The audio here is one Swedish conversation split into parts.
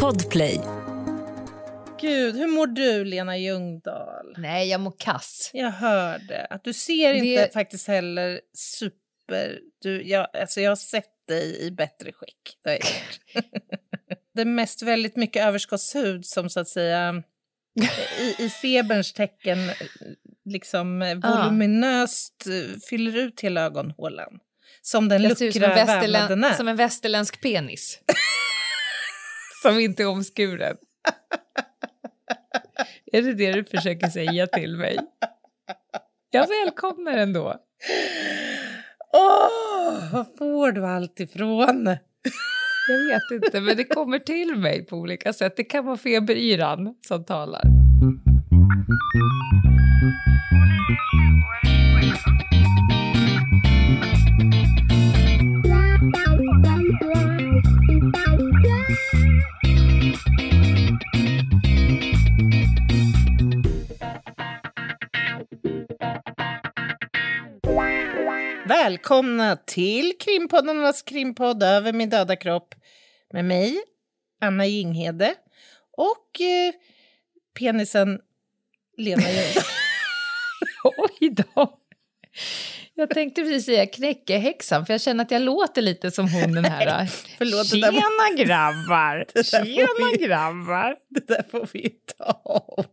Podplay. Gud, hur mår du, Lena Ljungdahl? Nej, jag mår kass. Jag hörde att du ser Det- inte faktiskt heller super... Du, jag, alltså jag har sett dig i bättre skick. Det, det är mest väldigt mycket överskottshud som så att säga i, i feberns tecken liksom eh, voluminöst eh, fyller ut hela ögonhålan. Som den Jag luckra vävnaden västerlän- är. som en västerländsk penis. som inte är omskuren. är det det du försöker säga till mig? Jag välkomnar ändå. Åh, var får du allt ifrån? Jag vet inte, men det kommer till mig på olika sätt. Det kan vara feberyran som talar. Välkomna till krimpoddarnas krimpodd Över min döda kropp med mig, Anna Jinghede och eh, penisen Lena Ljungdahl. Oj då! Jag tänkte precis säga knäckehäxan, för jag känner att jag låter lite som hon den här... Förlåt, det där, Tjena grabbar! Det där får Tjena vi- grabbar! det där får vi ta om.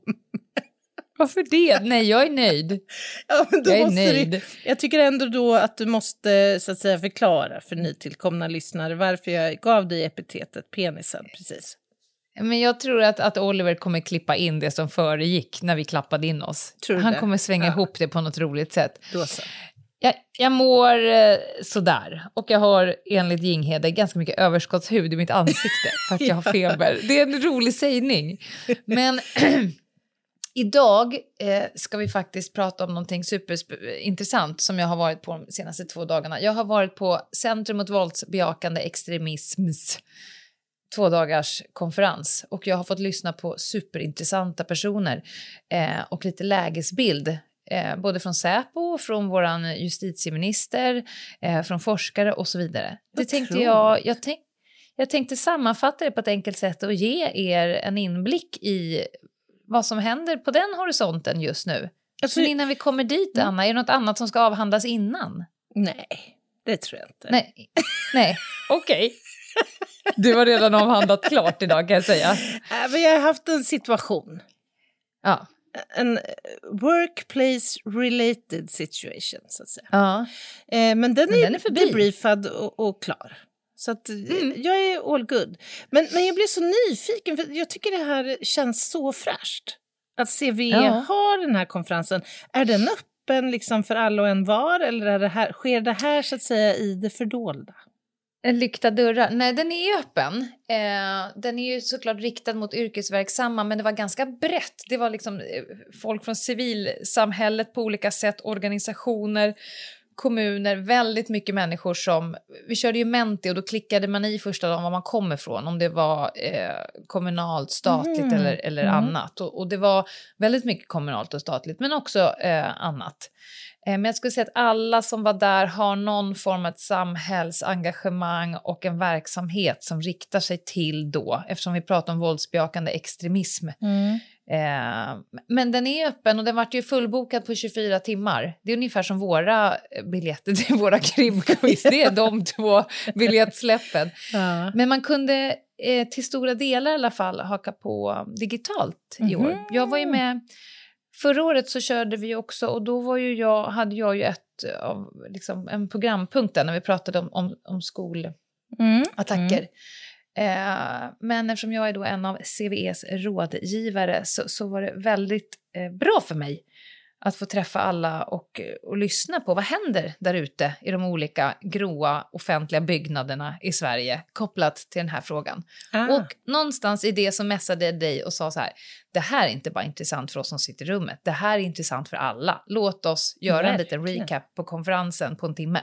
Varför det? Nej, jag är nöjd. Ja, Jag är nöjd. Du, jag tycker ändå då att du måste så att säga, förklara för nytillkomna lyssnare varför jag gav dig epitetet penisen. Precis. Men jag tror att, att Oliver kommer klippa in det som föregick när vi klappade in oss. Han det? kommer svänga Ja. ihop det på något roligt sätt. Då så. Jag, jag mår eh, sådär. Och jag har enligt Jinghede ganska mycket överskottshud i mitt ansikte för att jag har feber. Det är en rolig sägning. Men idag eh, ska vi faktiskt prata om någonting superintressant som jag har varit på de senaste två dagarna. Jag har varit på Centrum mot våldsbejakande extremisms två dagars konferens och jag har fått lyssna på superintressanta personer eh, och lite lägesbild eh, både från Säpo, från vår justitieminister, eh, från forskare och så vidare. Det tänkte jag, jag, tänk, jag tänkte sammanfatta det på ett enkelt sätt och ge er en inblick i vad som händer på den horisonten just nu. Alltså, Men innan vi kommer dit, Anna, är det något annat som ska avhandlas innan? nej, det tror jag inte. Nej, nej. okej. Du har redan avhandlat klart idag kan jag säga. Äh, men jag har haft en situation. Ja. En eh, workplace related situation, så att säga. ja. Eh, men den Men är, den är debriefad och, och klar. Så att, eh, jag är all good. Men, men jag blir så nyfiken, för jag tycker det här känns så fräscht. Att CVE Ja. har den här konferensen. Är den öppen liksom för alla och en var eller är det här, sker det här så att säga i det fördolda? En lyckta dörrar. Nej, den är öppen. Eh, den är ju såklart riktad mot yrkesverksamma, men det var ganska brett. Det var liksom eh, folk från civilsamhället på olika sätt, organisationer, kommuner, väldigt mycket människor som... Vi körde ju Menti och då klickade man i första dagen var man kommer ifrån, om det var eh, kommunalt, statligt Mhm. eller, eller Mm. annat. Och, och det var väldigt mycket kommunalt och statligt, men också eh, annat. Eh, Men jag skulle säga att alla som var där har någon form av samhällsengagemang och en verksamhet som riktar sig till då, eftersom vi pratar om våldsbejakande extremism. Eh, Men den är öppen och den vart ju fullbokad på 24 timmar. Det är ungefär som våra eh, biljetter till våra krimquiz. Det är de två biljettsläppen. Ja. Men man kunde eh, till stora delar i alla fall haka på digitalt i år. Mhm. Jag var ju med... Förra året så körde vi också och då var ju jag, hade jag ju ett, liksom, en programpunkt där när vi pratade om, om, om skolattacker. Mm. Eh, men eftersom jag är då en av CVEs rådgivare så, så var det väldigt eh, bra för mig att få träffa alla och, och lyssna på vad händer där ute i de olika gråa offentliga byggnaderna i Sverige kopplat till den här frågan. Ah. Och någonstans i det så messade jag dig och sa så här, det här är inte bara intressant för oss som sitter i rummet, det här är intressant för alla. Låt oss göra en liten Verkligen. recap på konferensen på en timme.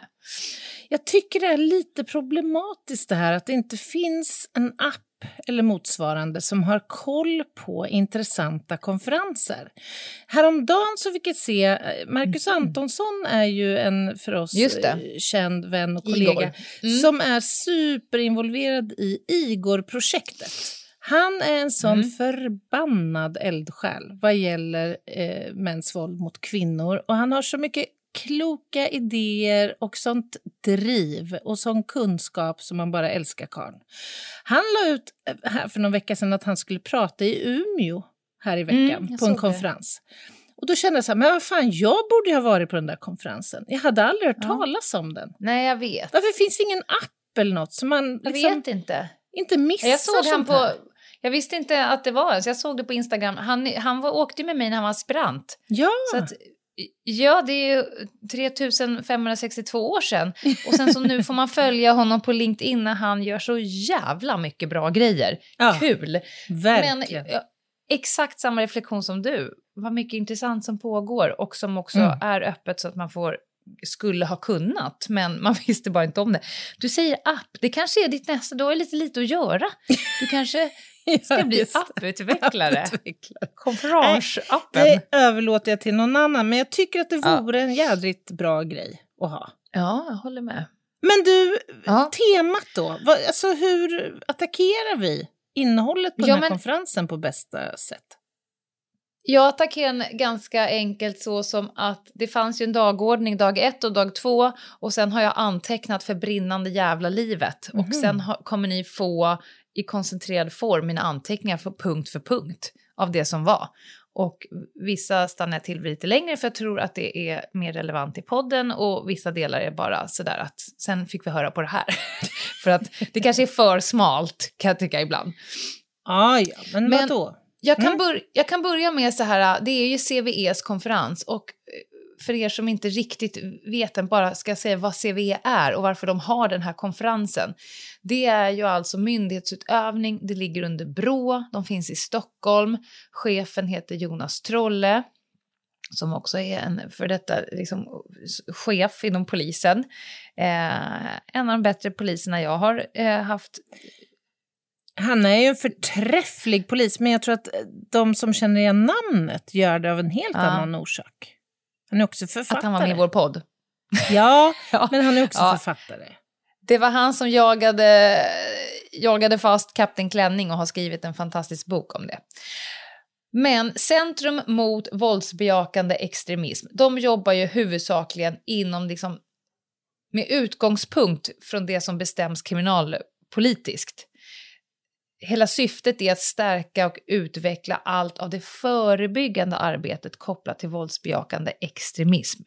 Jag tycker det är lite problematiskt det här att det inte finns en app eller motsvarande som har koll på intressanta konferenser. Häromdagen så fick jag se, eh, Marcus Mhm. Antonsson är ju en för oss eh, känd vän och kollega Mm. som är superinvolverad i Igor-projektet. Han är en sån Mm. förbannad eldsjäl vad gäller eh, mäns våld mot kvinnor och han har så mycket kloka idéer och sånt driv och sån kunskap som man bara älskar karln. Han la ut eh, här för någon vecka sedan att han skulle prata i Umeå här i veckan Mm, på en såg det. konferens. Och då kände jag så här, men vad fan, jag borde ju ha varit på den där konferensen. Jag hade aldrig hört Ja. talas om den. Nej, jag vet. Varför finns ingen app eller något som man Jag liksom vet inte. inte missar Jag såg sånt på... här? Jag visste inte att det var så jag såg det på Instagram. Han, han var, åkte med mig när han var aspirant. Ja, Så att, ja, det är ju 3562 år sedan. Och sen så nu får man följa honom på LinkedIn när han gör så jävla mycket bra grejer. ja Kul! verkligen. Men exakt samma reflektion som du. Vad mycket intressant som pågår och som också Mm. är öppet så att man får skulle ha kunnat, men man visste bara inte om det. Du säger app, det kanske är ditt nästa, du har lite lite att göra. Du kanske ska Ja, bli apputvecklare. Apputvecklare. Konferensappen. Det överlåter jag till någon annan, men jag tycker att det Ja. vore en jädrigt bra grej att ha. Ja, jag håller med. Men du, Ja. temat då? Alltså hur attackerar vi innehållet på Ja, den här men- konferensen på bästa sätt? Jag attackerar den ganska enkelt så som att det fanns ju en dagordning dag ett och dag två och sen har jag antecknat för brinnande jävla livet och Mhm. sen ha, kommer ni få i koncentrerad form mina anteckningar för punkt för punkt av det som var. Och vissa stannar jag till lite längre för jag tror att det är mer relevant i podden och vissa delar är bara sådär att sen fick vi höra på det här. för att det kanske är för smalt kan jag tycka ibland. Ah, ja, men, Men- vadå? Jag kan, Mm. jag kan börja med så här, det är ju CVEs konferens och eh, för er som inte riktigt vet än bara ska säga vad CVE är och varför de har den här konferensen. Det är ju alltså myndighetsutövning, det ligger under BRÅ, de finns i Stockholm, chefen heter Jonas Trolle som också är en för detta liksom, chef inom polisen. Eh, en av de bättre poliserna jag har eh, haft Han är ju en förträfflig polis, men jag tror att de som känner igen namnet gör det av en helt Ja. annan orsak. Han är också författare. att han var med i vår podd. Ja, Ja. men han är också Ja. författare. Det var han som jagade, jagade fast Kapten Klänning och har skrivit en fantastisk bok om det. Men Centrum mot våldsbejakande extremism, de jobbar ju huvudsakligen inom liksom, med utgångspunkt från det som bestäms kriminalpolitiskt. Hela syftet är att stärka och utveckla allt av det förebyggande arbetet kopplat till våldsbejakande extremism.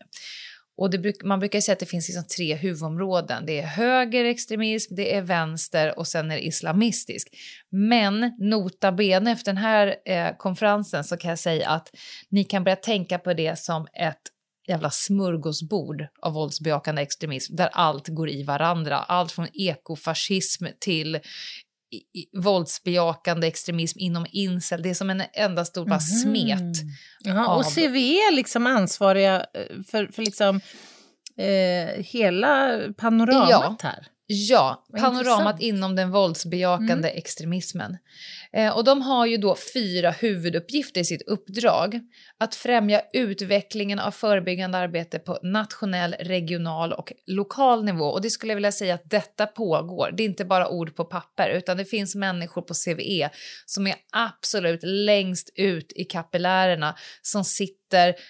Och det bruk, man brukar säga att det finns liksom tre huvudområden. Det är högerextremism, det är vänster och sen är det islamistisk. Men nota bene efter den här eh, konferensen så kan jag säga att ni kan börja tänka på det som ett jävla smörgåsbord av våldsbejakande extremism där allt går i varandra. Allt från ekofascism till i, våldsbejakande extremism inom incel. Det är som en enda stor bara smet. Mhm. Jaha, och av- CVE är liksom ansvariga eh, för, för liksom, eh, hela panoramat här. Ja, Vad panoramat intressant. inom den våldsbejakande extremismen. Eh, och de har ju då fyra huvuduppgifter i sitt uppdrag. Att främja utvecklingen av förebyggande arbete på nationell, regional och lokal nivå. Och det skulle jag vilja säga att detta pågår. Det är inte bara ord på papper, utan det finns människor på CVE som är absolut längst ut i kapillärerna, som sitter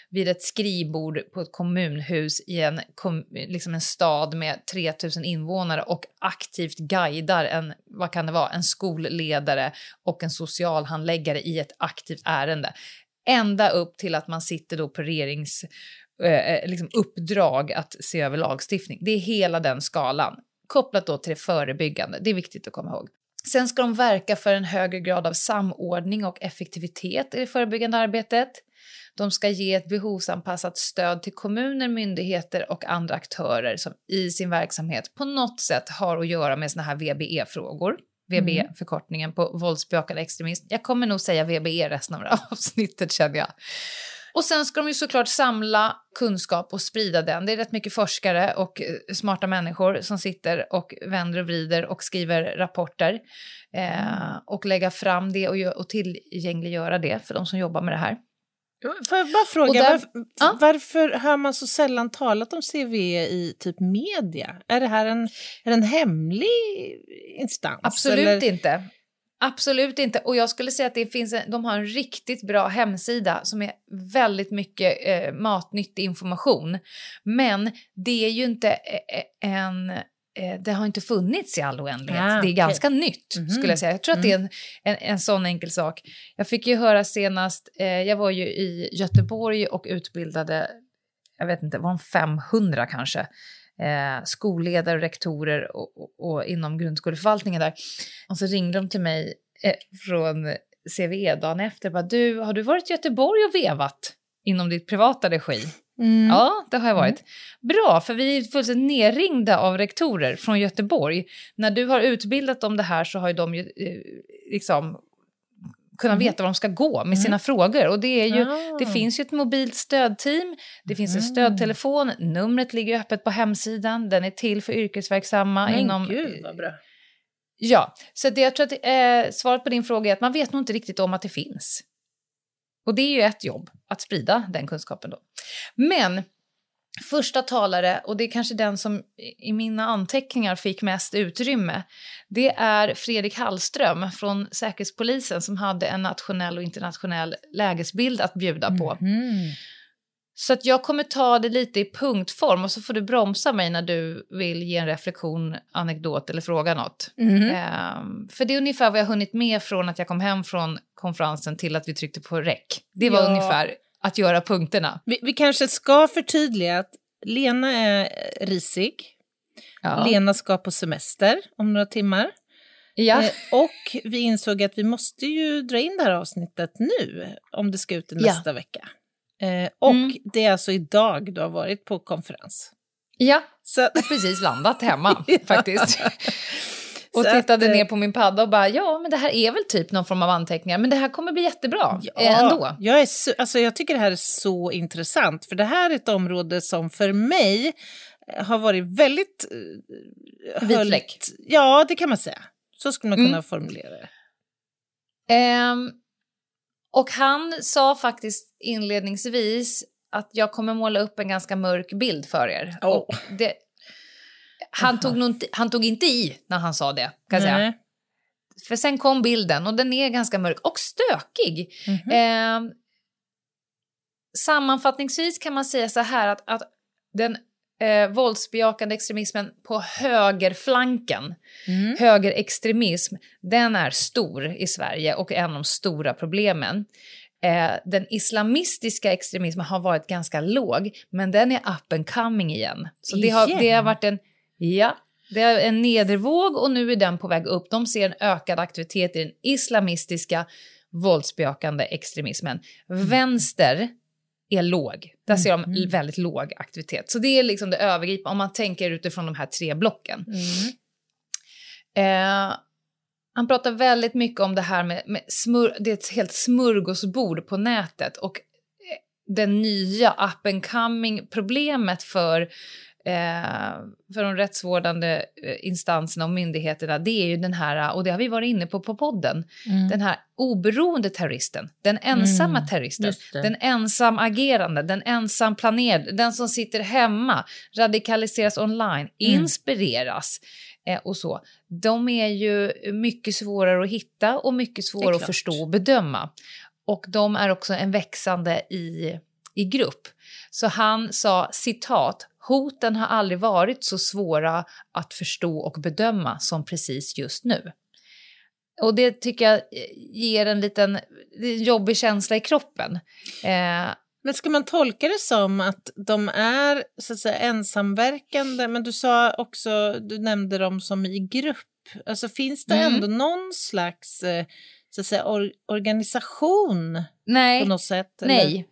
vid ett skrivbord på ett kommunhus i en, kom, liksom en stad med 3000 invånare och aktivt guidar en, vad kan det vara, en skolledare och en socialhandläggare i ett aktivt ärende. Ända upp till att man sitter då på regerings eh, eh, liksom uppdrag att se över lagstiftning. Det är hela den skalan. Kopplat då till det förebyggande, det är viktigt att komma ihåg. Sen ska de verka för en högre grad av samordning och effektivitet i det förebyggande arbetet. De ska ge ett behovsanpassat stöd till kommuner, myndigheter och andra aktörer som i sin verksamhet på något sätt har att göra med såna här VBE-frågor. VBE-förkortningen på våldsbejakande extremism. Jag kommer nog säga VBE resten av det här avsnittet känner jag. Och sen ska de ju såklart samla kunskap och sprida den. Det är rätt mycket forskare och eh, smarta människor som sitter och vänder och vrider och skriver rapporter eh, och lägga fram det och, och tillgängliggöra det för de som jobbar med det här. Får jag bara fråga, där, varför, ja? varför hör man så sällan talat om CVE i typ media? Är det här en, är en hemlig instans? Absolut eller? inte. Absolut inte. Och jag skulle säga att det finns en, de har en riktigt bra hemsida som är väldigt mycket eh, matnyttig information. Men det är ju inte eh, en eh, det har inte funnits i all oändlighet. Ah, det är ganska okay. nytt, mm -hmm. skulle jag säga. Jag tror att det är en, en, en sån enkel sak. Jag fick ju höra senast, eh, jag var ju i Göteborg och utbildade, jag vet inte, var de 500 kanske, eh, skolledare och rektorer och, och, och, inom grundskoleförvaltningen där. Och så ringde de till mig eh, från CVE dagen efter. Bara, du, har du varit i Göteborg och vevat inom ditt privata regi? Mm. Ja, det har jag varit. Mm. Bra, för vi är fullständigt nerringda av rektorer från Göteborg. När du har utbildat om det här så har ju de ju, eh, liksom kunna mm. veta var de ska gå med sina mm. frågor. Och det, är ju, ah. det finns ju ett mobilt stödteam, det finns en stödtelefon, numret ligger öppet på hemsidan, den är till för yrkesverksamma Men inom... gud vad bra. Ja, så det, jag tror att eh, svaret på din fråga är att man vet nog inte riktigt om att det finns. Och det är ju ett jobb, att sprida den kunskapen då. Men första talare, och det är kanske den som i mina anteckningar fick mest utrymme, det är Fredrik Hallström från Säkerhetspolisen som hade en nationell och internationell lägesbild att bjuda på. Mm. Så att jag kommer ta det lite i punktform och så får du bromsa mig när du vill ge en reflektion, anekdot eller fråga något. Mm. Um, för det är ungefär vad jag hunnit med från att jag kom hem från konferensen till att vi tryckte på räck. Det var ja. ungefär att göra punkterna. Vi, vi, kanske ska förtydliga att Lena är risig. Ja. Lena ska på semester om några timmar. Ja. Eh, och vi insåg att vi måste ju dra in det här avsnittet nu om det ska ut nästa ja. vecka. Eh, och mm. det är alltså idag du har varit på konferens. Ja, så. jag har precis landat hemma faktiskt. Och så tittade att, ner på min padda och bara, ja men det här är väl typ någon form av anteckningar, men det här kommer bli jättebra ja, ändå. Jag, är så, alltså jag tycker det här är så intressant, för det här är ett område som för mig eh, har varit väldigt... Vit fläck? Ja, det kan man säga. Så skulle man kunna mm. formulera det. Um, och han sa faktiskt inledningsvis att jag kommer måla upp en ganska mörk bild för er. Oh. Det, han, tog nog, han tog inte i när han sa det, kan jag säga. För sen kom bilden och den är ganska mörk och stökig. Mm eh, sammanfattningsvis kan man säga så här att, att den eh, våldsbejakande extremismen på högerflanken, mm. högerextremism, den är stor i Sverige och är en av de stora problemen. Eh, den islamistiska extremismen har varit ganska låg, men den är up and coming igen. Så det har, det har varit en Ja, det är en nedervåg och nu är den på väg upp. De ser en ökad aktivitet i den islamistiska våldsbejakande extremismen. Mm. Vänster är låg. Där ser de mm. väldigt låg aktivitet. Så det är liksom det övergripande om man tänker utifrån de här tre blocken. Mm. Eh, han pratar väldigt mycket om det här med, med smör, det är ett helt smörgåsbord på nätet och eh, den nya up and coming problemet för för de rättsvårdande eh, instanserna och myndigheterna, det är ju den här, och det har vi varit inne på på podden, mm. den här oberoende terroristen, den ensamma mm, terroristen, den ensam agerande, den ensam planerade, den som sitter hemma, radikaliseras online, mm. inspireras eh, och så. De är ju mycket svårare att hitta och mycket svårare att förstå och bedöma. Och de är också en växande i, i grupp. Så han sa citat, hoten har aldrig varit så svåra att förstå och bedöma som precis just nu. Och det tycker jag ger en liten jobbig känsla i kroppen. Eh, men ska man tolka det som att de är så att säga, ensamverkande? Men du sa också, du nämnde dem som i grupp. Alltså finns det mm. ändå någon slags eh, så att säga, or organisation Nej. på något sätt? Eller? Nej,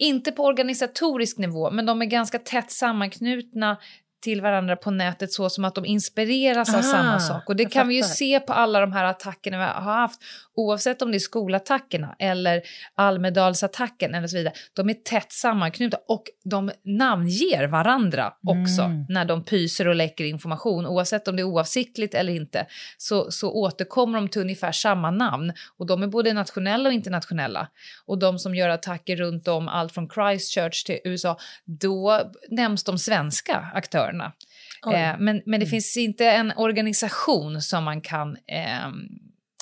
inte på organisatorisk nivå, men de är ganska tätt sammanknutna till varandra på nätet så som att de inspireras av Aha, samma sak. Och det kan vi ju fattar. se på alla de här attackerna vi har haft, oavsett om det är skolattackerna eller Almedalsattacken eller så vidare. De är tätt sammanknutna och de namnger varandra också Mm. när de pyser och läcker information, oavsett om det är oavsiktligt eller inte. Så, så återkommer de till ungefär samma namn och de är både nationella och internationella. Och de som gör attacker runt om, allt från Christchurch till USA, då nämns de svenska aktörerna. Eh, men, men det Mm. finns inte en organisation som man kan ehm,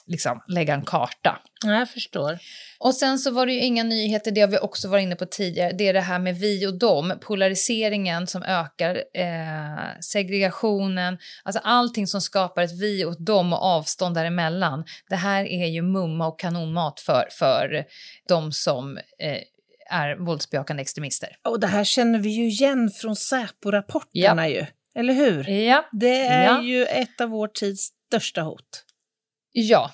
liksom lägga en karta. Ja, jag förstår. Och sen så var det ju inga nyheter, det har vi också varit inne på tidigare, det är det här med vi och dem, polariseringen som ökar, eh, segregationen, alltså allting som skapar ett vi och dem och avstånd däremellan. Det här är ju mumma och kanonmat för, för de som eh, är våldsbejakande extremister. Och det här känner vi ju igen från Säpo-rapporterna ju. Eller hur? Ja, Det är Ja. ju ett av vår tids största hot. Ja,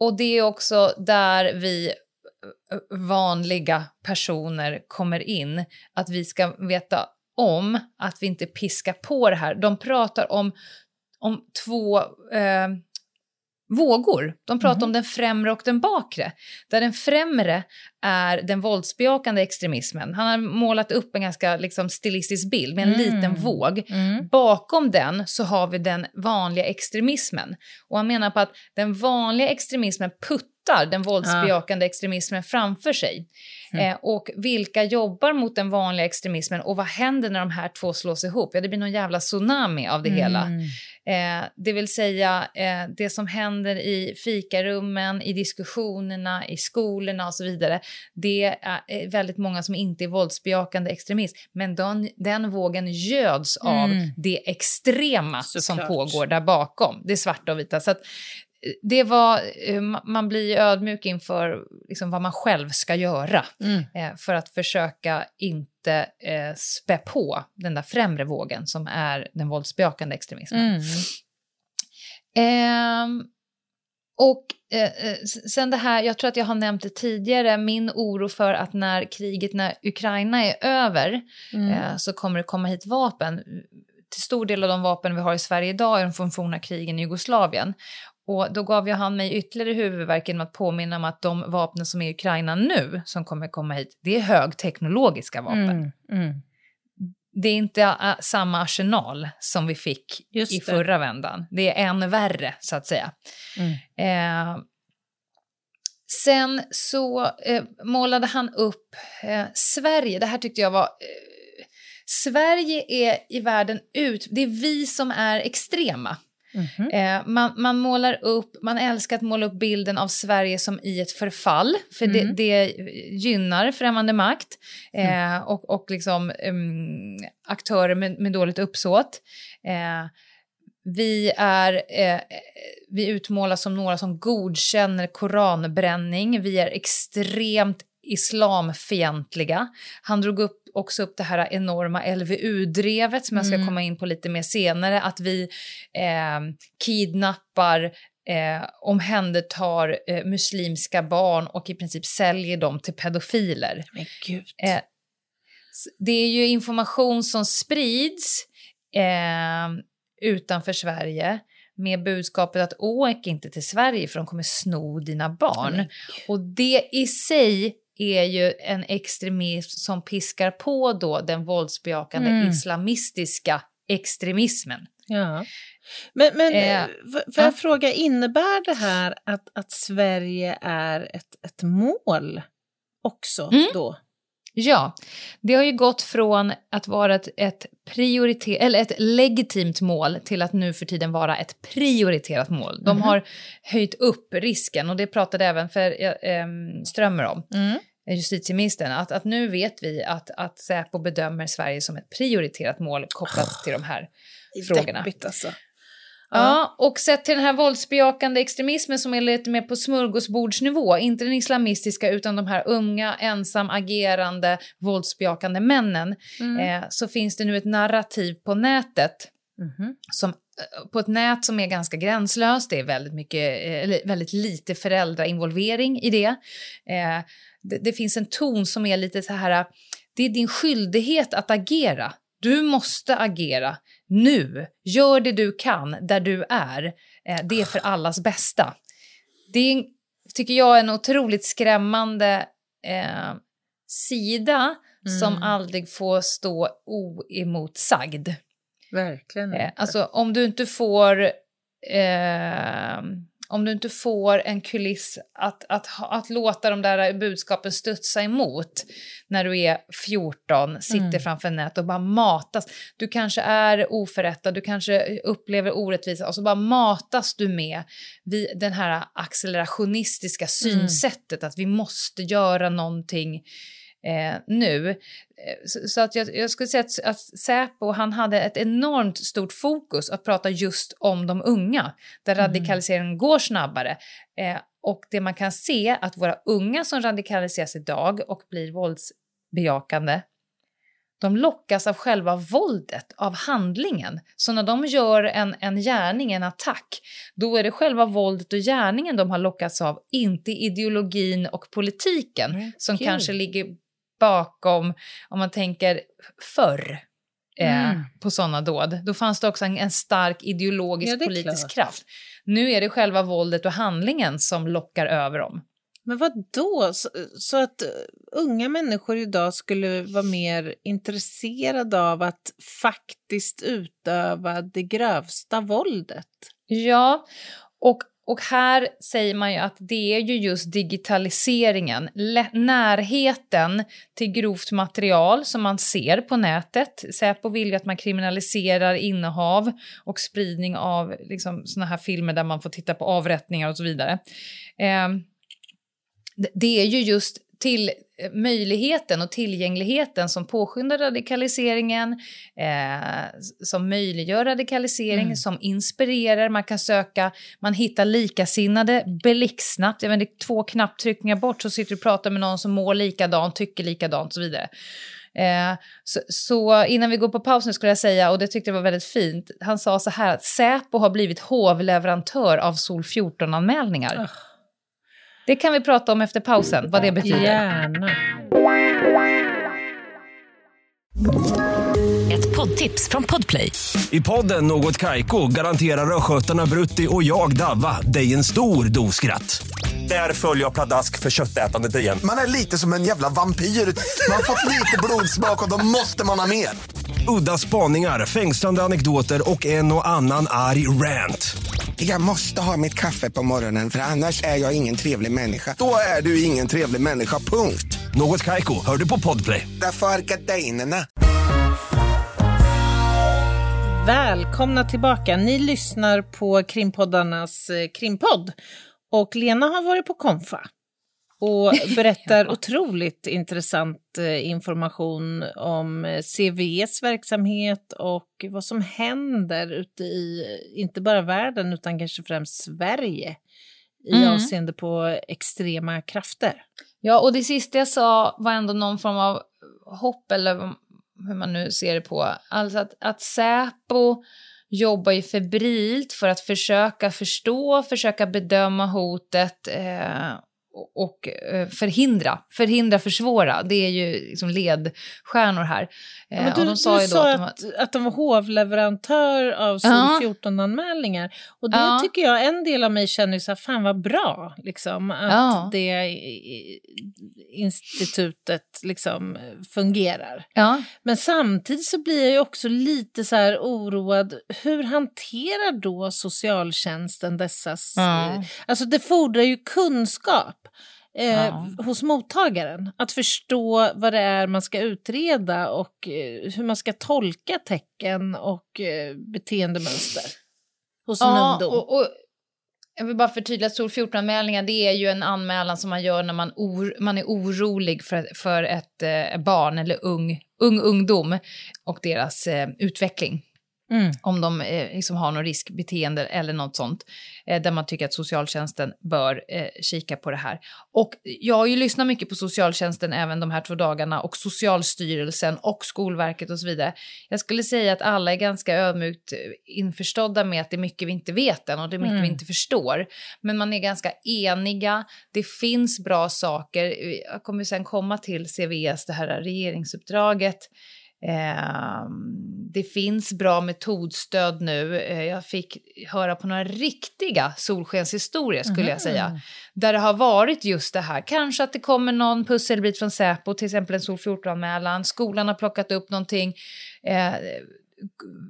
och det är också där vi eh, vanliga personer kommer in. Att vi ska veta om att vi inte piskar på det här. De pratar om, om två eh, vågor. De pratar Mhm. om den främre och den bakre. Där den främre är den våldsbejakande extremismen. Han har målat upp en ganska liksom, stilistisk bild med en Mm. liten våg. Mm. Bakom den så har vi den vanliga extremismen. Och han menar på att den vanliga extremismen puttar den våldsbejakande extremismen framför sig. Mm. Eh, och vilka jobbar mot den vanliga extremismen och vad händer när de här två slås ihop? Ja, det blir någon jävla tsunami av det hela. Mm. Eh, det vill säga eh, det som händer i fikarummen, i diskussionerna, i skolorna och så vidare. Det är eh, väldigt många som inte är våldsbejakande extremism, men den, den vågen göds av Mm. det extrema som Såklart. pågår där bakom. Det svarta och vita. Så att, eh, det var, eh, ma- man blir ödmjuk inför liksom, vad man själv ska göra Mm. för att försöka inte spä på den där främre vågen som är den våldsbejakande extremismen. Mm. Ehm, och sen det här, jag tror att jag har nämnt det tidigare, min oro för att när kriget, när Ukraina är över, Mm. eh, så kommer det komma hit vapen. Till stor del av de vapen vi har i Sverige idag är från forna krigen i Jugoslavien. Och då gav ju han mig ytterligare huvudvärk genom att påminna om att de vapnen som är i Ukraina nu, som kommer komma hit, det är högteknologiska vapen. Mm. Mm. Det är inte äh, samma arsenal som vi fick i förra vändan. Det är än värre, så att säga. Mm. Eh, sen så eh, målade han upp eh, Sverige. Det här tyckte jag var... Eh, Sverige är i världen ut... Det är vi som är extrema. Mhm. Eh, man, man målar upp, man älskar att måla upp bilden av Sverige som i ett förfall, för Mm. det, det gynnar främmande makt eh, och, och liksom, em, aktörer med, med dåligt uppsåt. Eh, vi, är, eh, vi utmålas som några som godkänner koranbränning. Vi är extremt islamfientliga. Han drog upp, också upp det här enorma LVU-drevet som jag ska Mm. komma in på lite mer senare. Att vi eh, kidnappar, eh, omhändertar eh, muslimska barn och i princip säljer dem till pedofiler. Men gud. Eh, det är ju information som sprids eh, utanför Sverige med budskapet att åk inte till Sverige för de kommer sno dina barn. Och det i sig är ju en extremism som piskar på då den våldsbejakande Mm. islamistiska extremismen. Ja. Men, men Eh, eh, får jag ja. fråga, innebär det här att, att Sverige är ett, ett mål också Mm. då? Ja, det har ju gått från att vara ett, ett, prioriter- eller ett legitimt mål till att nu för tiden vara ett prioriterat mål. De Mhm. har höjt upp risken och det pratade även för, eh, em, Strömmer om, Mm. Eh, justitieministern, att, att nu vet vi att, att Säpo bedömer Sverige som ett prioriterat mål kopplat till de här är Frågorna. Deppigt alltså. Ja, och sett till den här våldsbejakande extremismen som är lite mer på smörgåsbordsnivå, inte den islamistiska utan de här unga, ensam agerande, våldsbejakande männen, Mm. eh, så finns det nu ett narrativ på nätet Mhm. som, eh, på ett nät som är ganska gränslöst. Det är väldigt, mycket, eh, väldigt lite föräldrainvolvering i det. Eh, det. Det finns en ton som är lite så här, det är din skyldighet att agera. Du måste agera nu. Gör det du kan där du är. Eh, det är för allas bästa. Det är, tycker jag är en otroligt skrämmande eh, sida mm. som aldrig får stå oemotsagd. Verkligen. Eh, alltså om du inte får eh, om du inte får en kuliss att, att, att låta de där budskapen studsa emot när du är 14, sitter mm. framför nät och bara matas. Du kanske är oförrättad, du kanske upplever orättvisa och så bara matas du med den här accelerationistiska mm. synsättet mm. att vi måste göra någonting eh, nu. Eh, så, så, att jag, jag skulle säga att, att Säpo han hade ett enormt stort fokus att prata just om de unga, där mm. radikaliseringen går snabbare. Eh, och det man kan se att våra unga som radikaliseras idag och blir våldsbejakande de lockas av själva våldet, av handlingen. Så när de gör en, en gärning, en attack, då är det själva våldet och gärningen de har lockats av, inte ideologin och politiken mm, som kanske ligger bakom, om man tänker förr, eh, mm. på sådana dåd. Då fanns det också en, en stark ideologisk ja, politisk klart. kraft. Nu är det själva våldet och handlingen som lockar över dem. Men vad då? Så, så, att uh, unga människor idag skulle vara mer intresserade av att faktiskt utöva det grövsta våldet? Ja, och och här säger man ju att det är ju just digitaliseringen, närheten till grovt material som man ser på nätet. Säpo vill ju att man kriminaliserar innehav och spridning av liksom, såna här filmer där man får titta på avrättningar och så vidare. Eh, det är ju just till eh, möjligheten och tillgängligheten som påskyndar radikaliseringen, eh, som möjliggör radikalisering, mm. som inspirerar. Man kan söka, man hittar likasinnade blixtsnabbt. Jag vet, två knapptryckningar bort så sitter du och pratar med någon som mår likadant, tycker likadant och så vidare. Eh, så, så, innan vi går på paus nu skulle jag säga, och det tyckte jag var väldigt fint, han sa så här att Säpo har blivit hovleverantör av Sol 14-anmälningar. Oh. Det kan vi prata om efter pausen, vad det betyder. Gärna. Ett poddtips från Podplay. I podden Något Kaiko garanterar östgötarna Brutti och jag, Davva, dig en stor dos skratt. Där följer jag pladask för köttätandet igen. Man är lite som en jävla vampyr. Man har fått lite blodsmak och då måste man ha mer. Udda spaningar, fängslande anekdoter och en och annan arg rant. Jag måste ha mitt kaffe på morgonen för annars är jag ingen trevlig människa. Då är du ingen trevlig människa, punkt. Något kajko, hör du på podplay. Därför är gardinerna. Välkomna tillbaka. Ni lyssnar på krimpoddarnas eh, krimpodd. Och Lena har varit på Konfa och berättar otroligt intressant eh, information om eh, CVEs verksamhet och vad som händer ute i, inte bara världen utan kanske främst Sverige i mm. avseende på extrema krafter. Ja, och det sista jag sa var ändå någon form av hopp eller hur man nu ser det på. Alltså att, att Säpo jobbar ju febrilt för att försöka förstå, försöka bedöma hotet eh, och eh, förhindra, förhindra, försvåra. Det är ju liksom ledstjärnor här. Ja, eh, du, de sa, du sa att, att, de att de var hovleverantör av ja. 14-anmälningar. Och det ja. tycker jag, en del av mig känner så här, fan vad bra, liksom, att ja. det institutet liksom fungerar. Men samtidigt så blir jag ju också lite så här oroad, hur hanterar då socialtjänsten dessa... Alltså det fordrar ju kunskap eh, ja. hos mottagaren. Att förstå vad det är man ska utreda och eh, hur man ska tolka tecken och eh, beteendemönster hos en ja, ungdom. Och, och, jag vill bara förtydliga, Sol 14-anmälningar det är ju en anmälan som man gör när man, or, man är orolig för, för ett eh, barn eller ung, ung ungdom och deras eh, utveckling. Mm. Om de eh, liksom har något riskbeteende eller något sånt. Eh, där man tycker att socialtjänsten bör eh, kika på det här. Och jag har ju lyssnat mycket på socialtjänsten även de här två dagarna och Socialstyrelsen och Skolverket och så vidare. Jag skulle säga att alla är ganska ödmjukt eh, införstådda med att det är mycket vi inte vet än och det är mycket mm. vi inte förstår. Men man är ganska eniga, det finns bra saker. Jag kommer sen komma till CVS, det här regeringsuppdraget Eh, det finns bra metodstöd nu. Eh, jag fick höra på några riktiga solskenshistorier skulle mm. jag säga. Där det har varit just det här, kanske att det kommer någon pusselbit från Säpo, till exempel en Sol 14-anmälan, skolan har plockat upp någonting. Eh,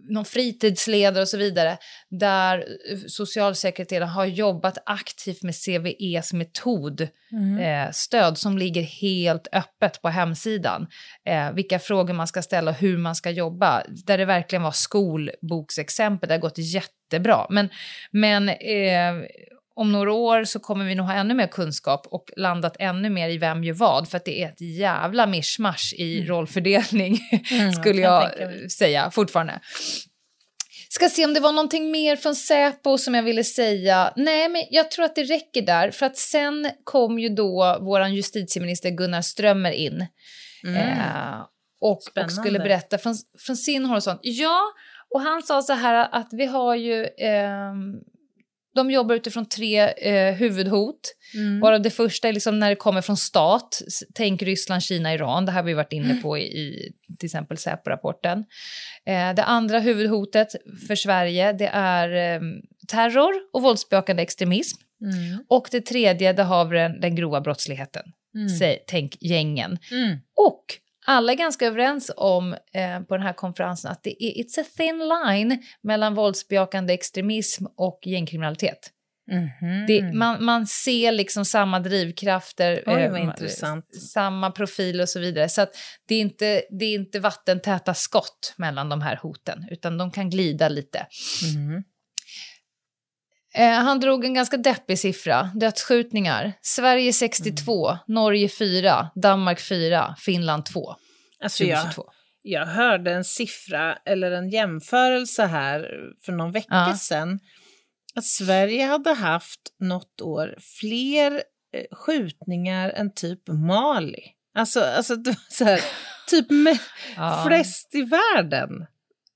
någon fritidsledare och så vidare, där socialsekreteraren har jobbat aktivt med CVEs metodstöd mm. eh, som ligger helt öppet på hemsidan. Eh, vilka frågor man ska ställa och hur man ska jobba. Där det verkligen var skolboksexempel, det har gått jättebra. Men, men eh, om några år så kommer vi nog ha ännu mer kunskap och landat ännu mer i vem gör vad, för att det är ett jävla mischmasch i mm. rollfördelning, mm, skulle jag, jag säga fortfarande. Ska se om det var någonting mer från Säpo som jag ville säga. Nej, men jag tror att det räcker där, för att sen kom ju då vår justitieminister Gunnar Strömmer in mm. eh, och, och, skulle berätta från, från sin horisont. Ja, och han sa så här att vi har ju eh, de jobbar utifrån tre eh, huvudhot. Mm. Bara det första är liksom när det kommer från stat. Tänk Ryssland, Kina, Iran. Det här har vi varit inne på i, i till exempel Säpo-rapporten. Eh, det andra huvudhotet för Sverige det är eh, terror och våldsbejakande extremism. Mm. Och det tredje, det har vi den, den grova brottsligheten. Mm. Säg, tänk gängen. Mm. Och alla är ganska överens om eh, på den här konferensen att det är it's a thin line mellan våldsbejakande extremism och gängkriminalitet. Mm -hmm. det, man, man ser liksom samma drivkrafter, Oj, eh, samma profil och så vidare. Så det, är inte, det är inte vattentäta skott mellan de här hoten, utan de kan glida lite. Mm -hmm. Eh, han drog en ganska deppig siffra, dödsskjutningar. Sverige 62, mm. Norge 4, Danmark 4, Finland 2. Alltså jag, jag hörde en siffra eller en jämförelse här för någon vecka ja. sedan. Att Sverige hade haft något år fler eh, skjutningar än typ Mali. Alltså, alltså så här, typ med ja. flest i världen.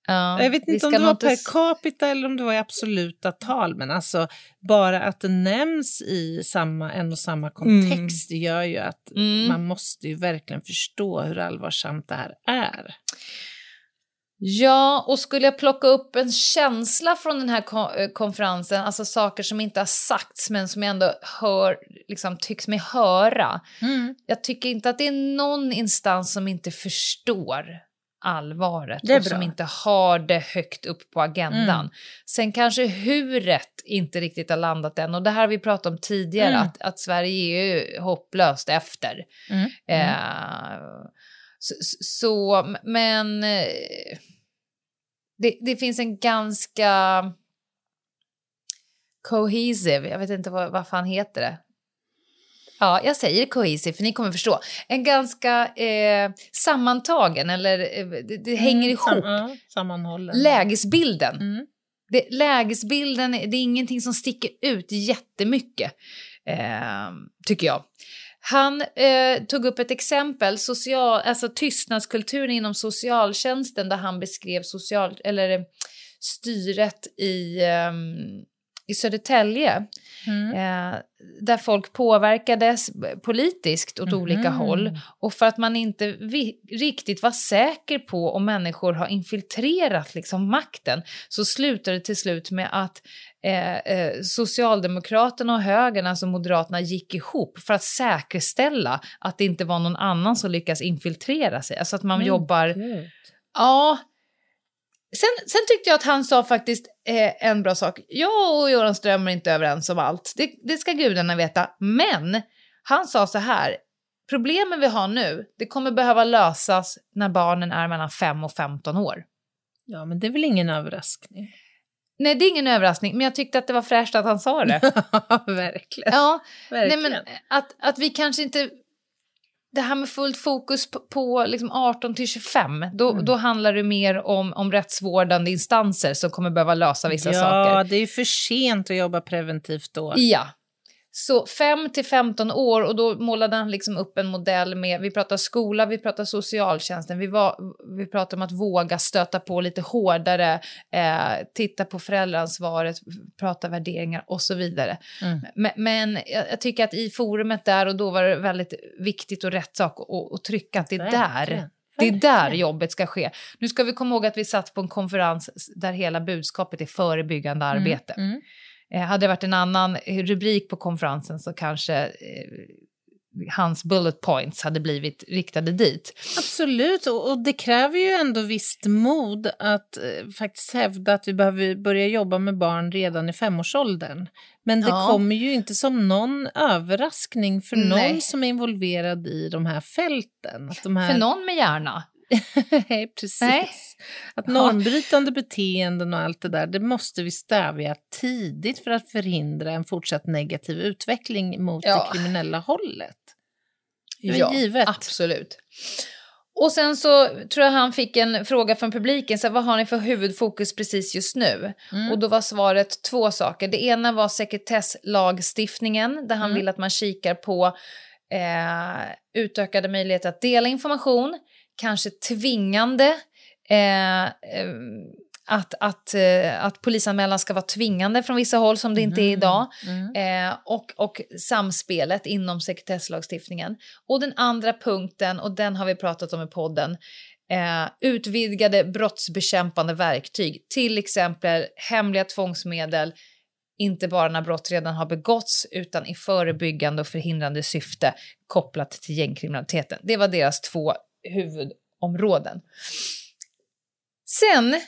Ja, jag vet inte om det var per capita eller om det var i absoluta tal, men alltså bara att det nämns i samma, en och samma kontext mm. gör ju att mm. man måste ju verkligen förstå hur allvarsamt det här är. Ja, och skulle jag plocka upp en känsla från den här eh, konferensen, alltså saker som inte har sagts men som jag ändå hör, liksom, tycks mig höra. Mm. Jag tycker inte att det är någon instans som inte förstår allvaret och som inte har det högt upp på agendan. Mm. Sen kanske huret inte riktigt har landat än och det här har vi pratat om tidigare mm. att, att Sverige är ju hopplöst efter. Mm. Eh, så, så, men eh, det, det finns en ganska cohesive, jag vet inte vad, vad fan heter det, Ja, jag säger cohesive för ni kommer förstå. En ganska eh, sammantagen, eller eh, det, det, hänger mm, ihop. Sam, sammanhållen. Lägesbilden. Mm. Det, lägesbilden, det är ingenting som sticker ut jättemycket, eh, tycker jag. Han eh, tog upp ett exempel, social, alltså tystnadskulturen inom socialtjänsten där han beskrev social, eller, styret i, um, i Södertälje Mm. Eh, där folk påverkades politiskt åt mm. olika håll. Och för att man inte riktigt var säker på om människor har infiltrerat liksom, makten så slutade det till slut med att eh, eh, Socialdemokraterna och högern, alltså Moderaterna, gick ihop för att säkerställa att det inte var någon annan som lyckas infiltrera sig. Alltså att man mm. jobbar... Ja, Sen, sen, tyckte jag att han sa faktiskt eh, en bra sak. Jag och Göran Ström är inte överens om allt, det, det, ska gudarna veta. Men han sa så här, problemen vi har nu, det kommer behöva lösas när barnen är mellan 5 och 15 år. Ja, men det är väl ingen överraskning? Nej, det är ingen överraskning, men jag tyckte att det var fräscht att han sa det. verkligen. Ja, verkligen. Nej, men att, att vi kanske inte det här med fullt fokus på, på liksom 18 till 25, då, mm. då handlar det mer om, om rättsvårdande instanser som kommer behöva lösa vissa ja, saker. Ja, det är ju för sent att jobba preventivt då. Ja, så 5 till 15 år och då målade han liksom upp en modell med, vi pratar skola, vi pratar socialtjänsten, vi, var, vi pratar om att våga stöta på lite hårdare, eh, titta på föräldraansvaret, prata värderingar och så vidare. Mm. Men, men jag, tycker att i forumet där och då var det väldigt viktigt och rätt sak att trycka att det är där Det är där jobbet ska ske. Nu ska vi komma ihåg att vi satt på en konferens där hela budskapet är förebyggande arbete. Mm. Eh, hade det varit en annan rubrik på konferensen så kanske eh, hans bullet points hade blivit riktade dit. Absolut, och, det kräver ju ändå visst mod att eh, faktiskt hävda att vi behöver börja jobba med barn redan i femårsåldern. Men det Ja. kommer ju inte som någon överraskning för Nej. någon som är involverad i de här fälten. Att de här... För någon med hjärna. Nej, precis. Nej. Att normbrytande beteenden och allt det där, det måste vi stävja tidigt för att förhindra en fortsatt negativ utveckling mot Ja. det kriminella hållet. Det är givet. absolut. Och sen så tror jag han fick en fråga från publiken, så här, vad har ni för huvudfokus precis just nu? Mm. Och då var svaret två saker. Det ena var sekretesslagstiftningen, där han Mm. vill att man kikar på eh, utökade möjligheter att dela information, kanske tvingande, eh, eh, att, att, eh, att polisanmälan ska vara tvingande från vissa håll som det inte är idag. Mm. Eh, och, och samspelet inom sekretesslagstiftningen. Och den andra punkten, och den har vi pratat om i podden, eh, utvidgade brottsbekämpande verktyg, till exempel hemliga tvångsmedel, inte bara när brott redan har begåtts utan i förebyggande och förhindrande syfte kopplat till gängkriminaliteten. Det var deras två huvudområden. Sen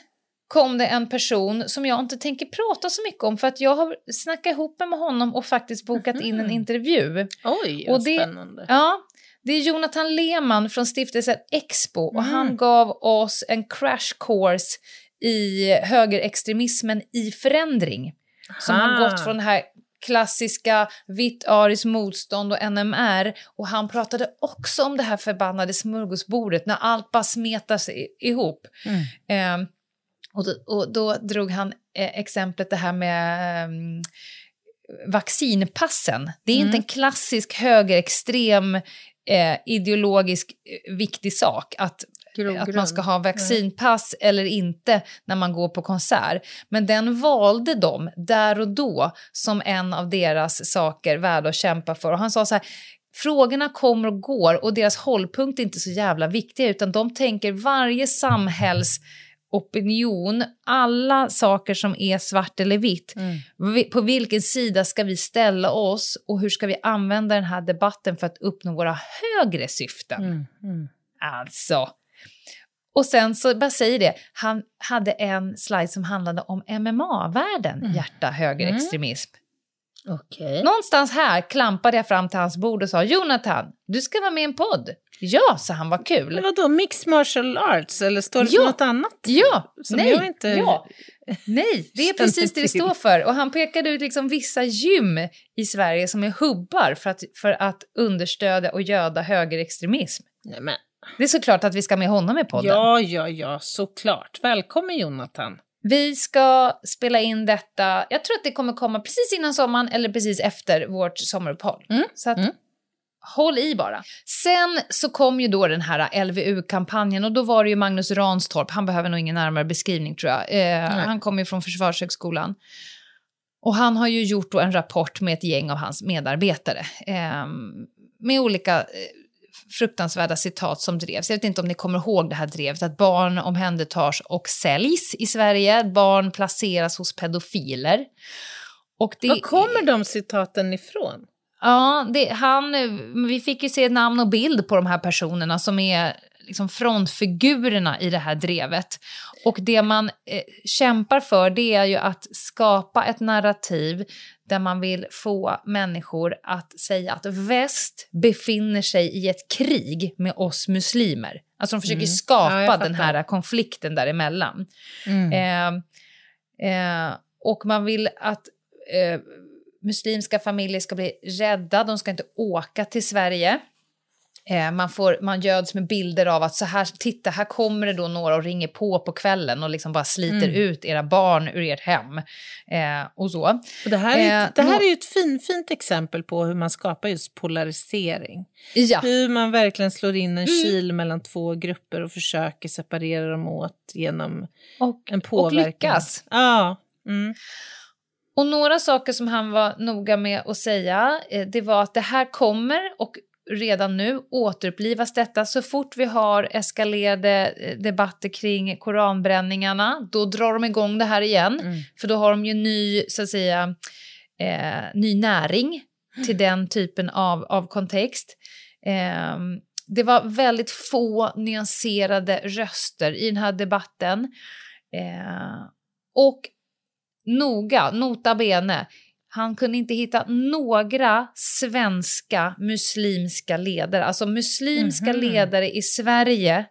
kom det en person som jag inte tänker prata så mycket om för att jag har snackat ihop med honom och faktiskt bokat in en Mhm. intervju. Oj, Och det- spännande. Ja, det är Jonathan Lehmann från stiftelsen Expo och Mm. han gav oss en crash course i högerextremismen i förändring. Som har Aha. gått från det här klassiska vitt ariskt motstånd och NMR och han pratade också om det här förbannade smörgåsbordet när allt bara smetar sig ihop. Mm. Eh, och, då, och då drog han eh, exemplet det här med ehm, vaccinpassen. Det är Mm. inte en klassisk högerextrem eh, ideologisk eh, viktig sak att, att man ska ha vaccinpass eller inte när man går på konsert. Men den valde de där och då som en av deras saker värda att kämpa för. Och han sa så här, frågorna kommer och går och deras hållpunkt är inte så jävla viktiga utan de tänker varje samhälls opinion, alla saker som är svart eller vitt. Mm. På vilken sida ska vi ställa oss och hur ska vi använda den här debatten för att uppnå våra högre syften? Mm. Mm. Alltså. Och sen så, bara säger det, han hade en slide som handlade om MMA-världen, Mm. hjärta högerextremism. Okej. Någonstans här klampade jag fram till hans bord och sa Jonathan, du ska vara med i en podd. Ja, sa han, vad kul. Men vadå, mixed martial arts eller står det Ja. för något annat? Ja, nej, inte- ja. nej, det är precis det det står för. Och han pekade ut liksom vissa gym i Sverige som är hubbar för att, för att understödja och göda högerextremism. Nej, men. Det är såklart att vi ska med honom i podden. Ja, ja, ja, såklart. Välkommen Jonathan. Vi ska spela in detta, jag tror att det kommer komma precis innan sommaren eller precis efter vårt sommaruppehåll. Mm, Så att, mm. håll i bara. Sen så kom ju då den här LVU-kampanjen och då var det ju Magnus Ranstorp, han behöver nog ingen närmare beskrivning tror jag. Eh, han kommer ju från Försvarshögskolan. Och han har ju gjort en rapport med ett gäng av hans medarbetare. Eh, med olika eh, fruktansvärda citat som drevs. Jag vet inte om ni kommer ihåg det här drevet, att barn omhändertas och säljs i Sverige. Barn placeras hos pedofiler. Och det, Var kommer de citaten ifrån? Ja, det, han, vi fick ju se namn och bild på de här personerna som är liksom frontfigurerna i det här drevet. Och det man eh, kämpar för det är ju att skapa ett narrativ där man vill få människor att säga att väst befinner sig i ett krig med oss muslimer. Alltså de försöker Mm. skapa Ja, den här konflikten däremellan. Mm. Eh, eh, och man vill att eh, muslimska familjer ska bli rädda, de ska inte åka till Sverige. Eh, man, får, man göds med bilder av att så här, titta, här kommer det då några och ringer på på kvällen och liksom bara sliter Mm. ut era barn ur ert hem. Eh, och så. Och det här, är, Eh, det här är ju ett fin, fint exempel på hur man skapar just polarisering. Ja, Hur man verkligen slår in en Mm. kil mellan två grupper och försöker separera dem åt genom och, en och påverkan. lyckas. Ja. Mm. Och några saker som han var noga med att säga, eh, det var att det här kommer och redan nu återupplivas detta. Så fort vi har eskalerade eh, debatter kring koranbränningarna, då drar de igång det här igen. Mm. För då har de ju ny, så att säga, eh, ny näring till den typen av, av kontext. Eh, det var väldigt få nyanserade röster i den här debatten. Eh, och noga, nota bene, han kunde inte hitta några svenska muslimska ledare. Alltså muslimska Mhm. ledare i Sverige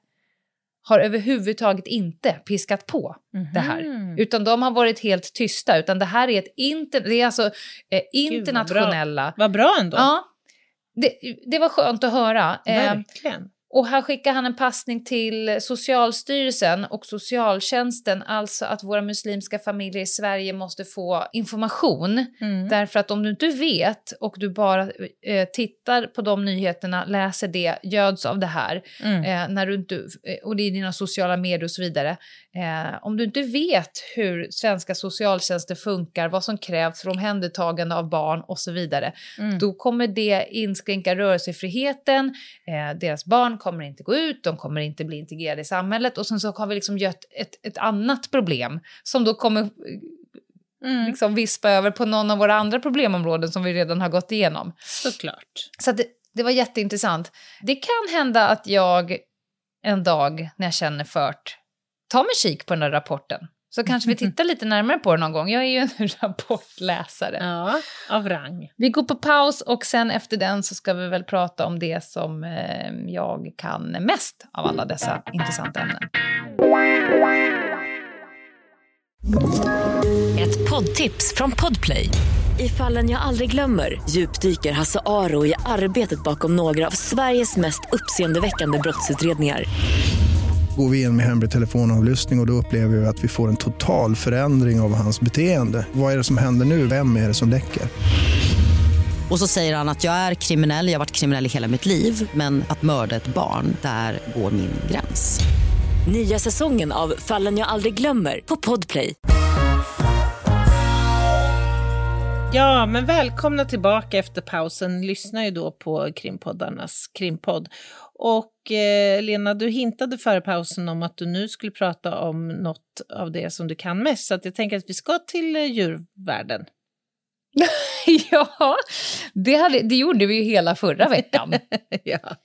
har överhuvudtaget inte piskat på det här. Mhm. Utan de har varit helt tysta. Utan det här är ett inter, det är alltså eh, internationella... Vad bra ändå. Ja, det, det var skönt att höra. Eh, Verkligen. Och här skickar han en passning till Socialstyrelsen och socialtjänsten, alltså att våra muslimska familjer i Sverige måste få information. Mm. Därför att om du inte vet och du bara eh, tittar på de nyheterna, läser det, göds av det här, Mm. eh, när du inte, eh, och det är dina sociala medier och så vidare. Eh, om du inte vet hur svenska socialtjänster funkar, vad som krävs för omhändertagande av barn och så vidare, Mm. då kommer det inskränka rörelsefriheten, eh, deras barn kommer inte gå ut, de kommer inte bli integrerade i samhället och sen så har vi liksom gött ett, ett annat problem som då kommer eh, Mm. liksom vispa över på någon av våra andra problemområden som vi redan har gått igenom. Såklart. Så det, det var jätteintressant. Det kan hända att jag en dag när jag känner fört tar mig kik på den där rapporten. Så kanske vi tittar lite närmare på den någon gång. Jag är ju en rapportläsare. Ja, av rang. Vi går på paus och sen efter den så ska vi väl prata om det som eh, jag kan mest av alla dessa intressanta ämnen. Ett poddtips från Podplay. I fallen jag aldrig glömmer djupdyker Hasse Aro i arbetet bakom några av Sveriges mest uppseendeväckande brottsutredningar. Går vi in med hemlig telefonavlyssning och, och då upplever vi att vi får en total förändring av hans beteende. Vad är det som händer nu? Vem är det som läcker? Och så säger han att jag är kriminell, jag har varit kriminell i hela mitt liv men att mörda ett barn, där går min gräns. Nya säsongen av Fallen jag aldrig glömmer på Podplay. Ja, men välkomna tillbaka efter pausen. Lyssna ju då på krimpoddarnas krimpodd. Och eh, Lena, du hintade före pausen om att du nu skulle prata om något av det som du kan mest. Så att jag tänker att vi ska till eh, djurvärlden. ja, det, hade, det gjorde vi ju hela förra veckan. ja.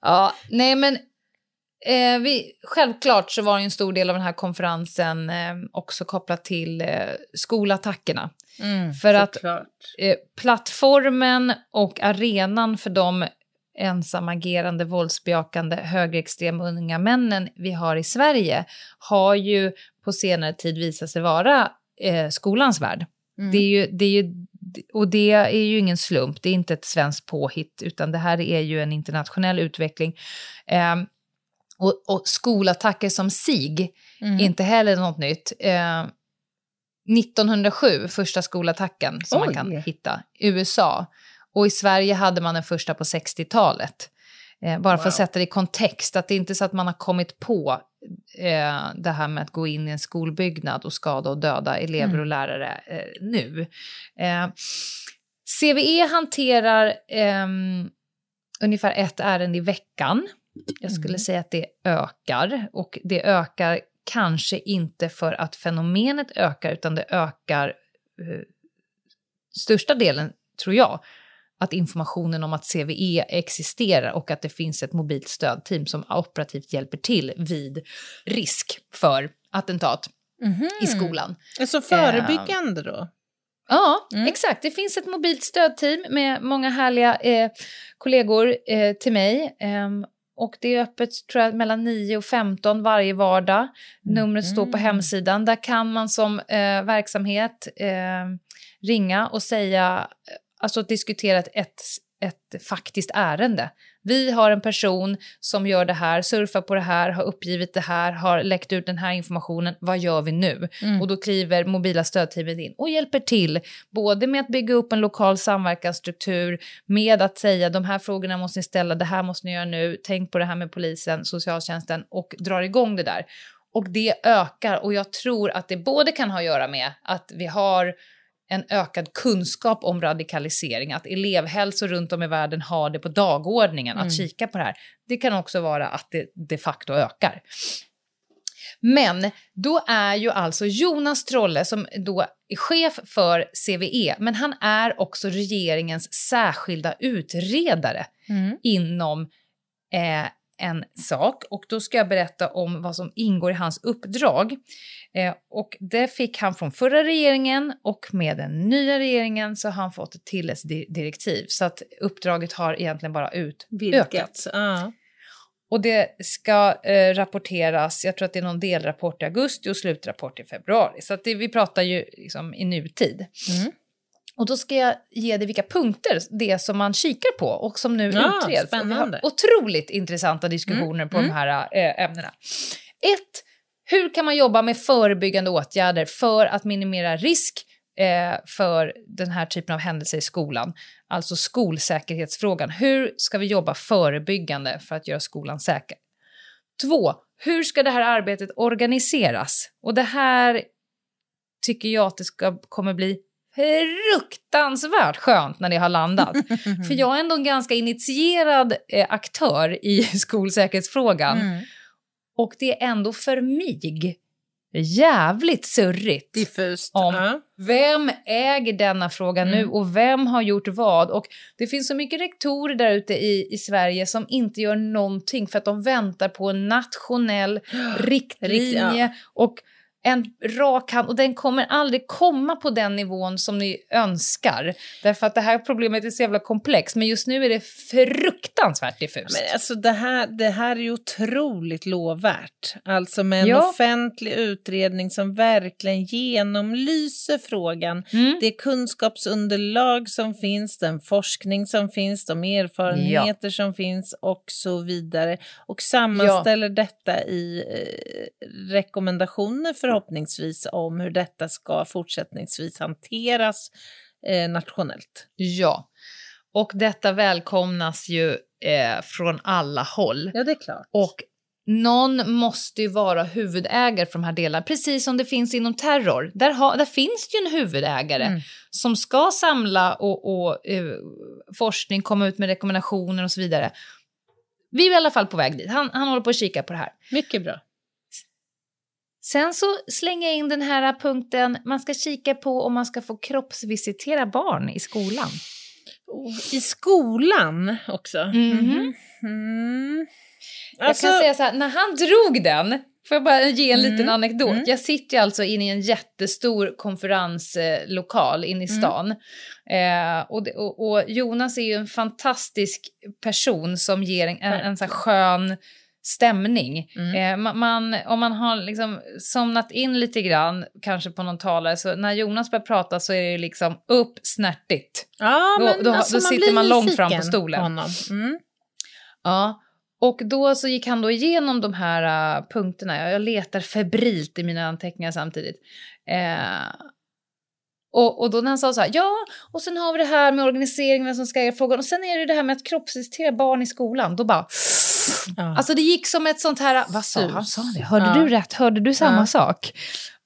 Ja, nej men eh, vi, självklart så var en stor del av den här konferensen eh, också kopplat till eh, skolattackerna. Mm, För att- såklart. Eh, plattformen och arenan för de ensamagerande, våldsbejakande, högerextrema unga männen vi har i Sverige har ju på senare tid visat sig vara eh, skolans värld. Mm. Det är ju, det är ju, och det är ju ingen slump, det är inte ett svenskt påhitt, utan det här är ju en internationell utveckling. Eh, och, och skolattacker som SIG, Mm. inte heller något nytt. Eh, 1907, första skolattacken som man Oj. kan hitta, USA. Och i Sverige hade man den första på 60-talet. Eh, bara för Wow. att sätta det i kontext, att det inte är så att man har kommit på eh, det här med att gå in i en skolbyggnad och skada och döda elever Mm. och lärare eh, nu. Eh, CVE hanterar ehm, ungefär ett ärende i veckan. Jag skulle Mm. säga att det ökar och det ökar kanske inte för att fenomenet ökar utan det ökar eh, största delen, tror jag, att informationen om att CVE existerar och att det finns ett mobilt stödteam som operativt hjälper till vid risk för attentat Mhm. i skolan. Alltså förebyggande då? Ja, Mm. exakt. Det finns ett mobilt stödteam med många härliga eh, kollegor eh, till mig. Ehm, och det är öppet tror jag, mellan 9 och 15 varje vardag. Numret står på Mhm. hemsidan. Där kan man som eh, verksamhet eh, ringa och säga, eh, alltså diskutera ett, ett, ett faktiskt ärende. Vi har en person som gör det här, surfar på det här, har uppgivit det här, har läckt ut den här informationen. Vad gör vi nu? Mm. Och då kliver mobila stödteamet in och hjälper till både med att bygga upp en lokal samverkansstruktur, med att säga de här frågorna måste ni ställa, det här måste ni göra nu, tänk på det här med polisen, socialtjänsten och drar igång det där. Och det ökar och jag tror att det både kan ha att göra med att vi har en ökad kunskap om radikalisering, att elevhälsor runt om i världen har det på dagordningen, Mm. att kika på det här. Det kan också vara att det de facto ökar. Men då är ju alltså Jonas Trolle, som då är chef för CVE, men han är också regeringens särskilda utredare Mm. inom eh, en sak. Och då ska jag berätta om vad som ingår i hans uppdrag. Eh, och det fick han från förra regeringen och med den nya regeringen så har han fått ett tilläggsdirektiv. Så att uppdraget har egentligen bara utökat. Vilket? Ja. Och det ska eh, rapporteras, jag tror att det är någon delrapport i augusti och slutrapport i februari. Så att det, vi pratar ju liksom i nutid. Mm. Och då ska jag ge dig vilka punkter det som man kikar på och som nu Ja, utreds. Spännande. otroligt intressanta diskussioner på de här eh, ämnena. Ett, hur kan man jobba med förebyggande åtgärder för att minimera risk eh, för den här typen av händelser i skolan? Alltså skolsäkerhetsfrågan. Hur ska vi jobba förebyggande för att göra skolan säker? Två, hur ska det här arbetet organiseras? Och det här tycker jag att det ska, kommer bli fruktansvärt skönt när det har landat. För jag är ändå en ganska initierad eh, aktör i skolsäkerhetsfrågan. Mm. Och det är ändå för mig jävligt surrigt. Diffust. Om Ja. Vem äger denna fråga nu Mm. och vem har gjort vad? Och det finns så mycket rektorer där ute i, i Sverige som inte gör någonting för att de väntar på en nationell riktlinje Rikt- ja. och en rak hand. Och den kommer aldrig komma på den nivån som ni önskar. Därför att det här problemet är så jävla komplext. Men just nu är det fruktansvärt diffust. Men alltså det här, det här är ju otroligt lovvärt. Alltså med en Ja. offentlig utredning som verkligen genomlyser frågan. Mm. Det kunskapsunderlag som finns, den forskning som finns, de erfarenheter som finns och så vidare. Och sammanställer detta i eh, rekommendationer förhoppningsvis om hur detta ska fortsättningsvis hanteras eh, nationellt. Ja. Och detta välkomnas ju eh, från alla håll. Ja, det är klart. Och någon måste ju vara huvudägare för de här delarna, precis som det finns inom terror. Där, ha, där finns det ju en huvudägare Mm. som ska samla och, och eh, forskning, komma ut med rekommendationer och så vidare. Vi är i alla fall på väg dit. Han, han håller på att kika på det här. Mycket bra. Sen så slänger jag in den här punkten, man ska kika på om man ska få kroppsvisitera barn i skolan. I skolan också? Mm. Jag Alltså, kan säga så här, när han drog den, får jag bara ge en liten Mm, anekdot. mm. Jag sitter ju alltså inne i en jättestor konferenslokal inne i Mm. stan. Eh, och, och, och Jonas är ju en fantastisk person som ger en, en, en så skön stämning. Mm. Eh, man, om man har liksom somnat in lite grann, kanske på någon talare, så när Jonas börjar prata så är det liksom upp snärtigt. ja, då- men då- alltså, då man sitter man långt fram på stolen. Mm. Ja, och då så gick han då igenom de här uh, punkterna. Jag, letar febrilt i mina anteckningar samtidigt. Eh, och, och då när han sa så här, ja, och sen har vi det här med organisering, vem som ska äga frågan, och sen är det det här med att kroppsvisitera barn i skolan. Då bara, Ja. alltså det gick som ett sånt här, vad sa han? Sa det? Hörde Ja. du rätt? Hörde du samma Ja. sak?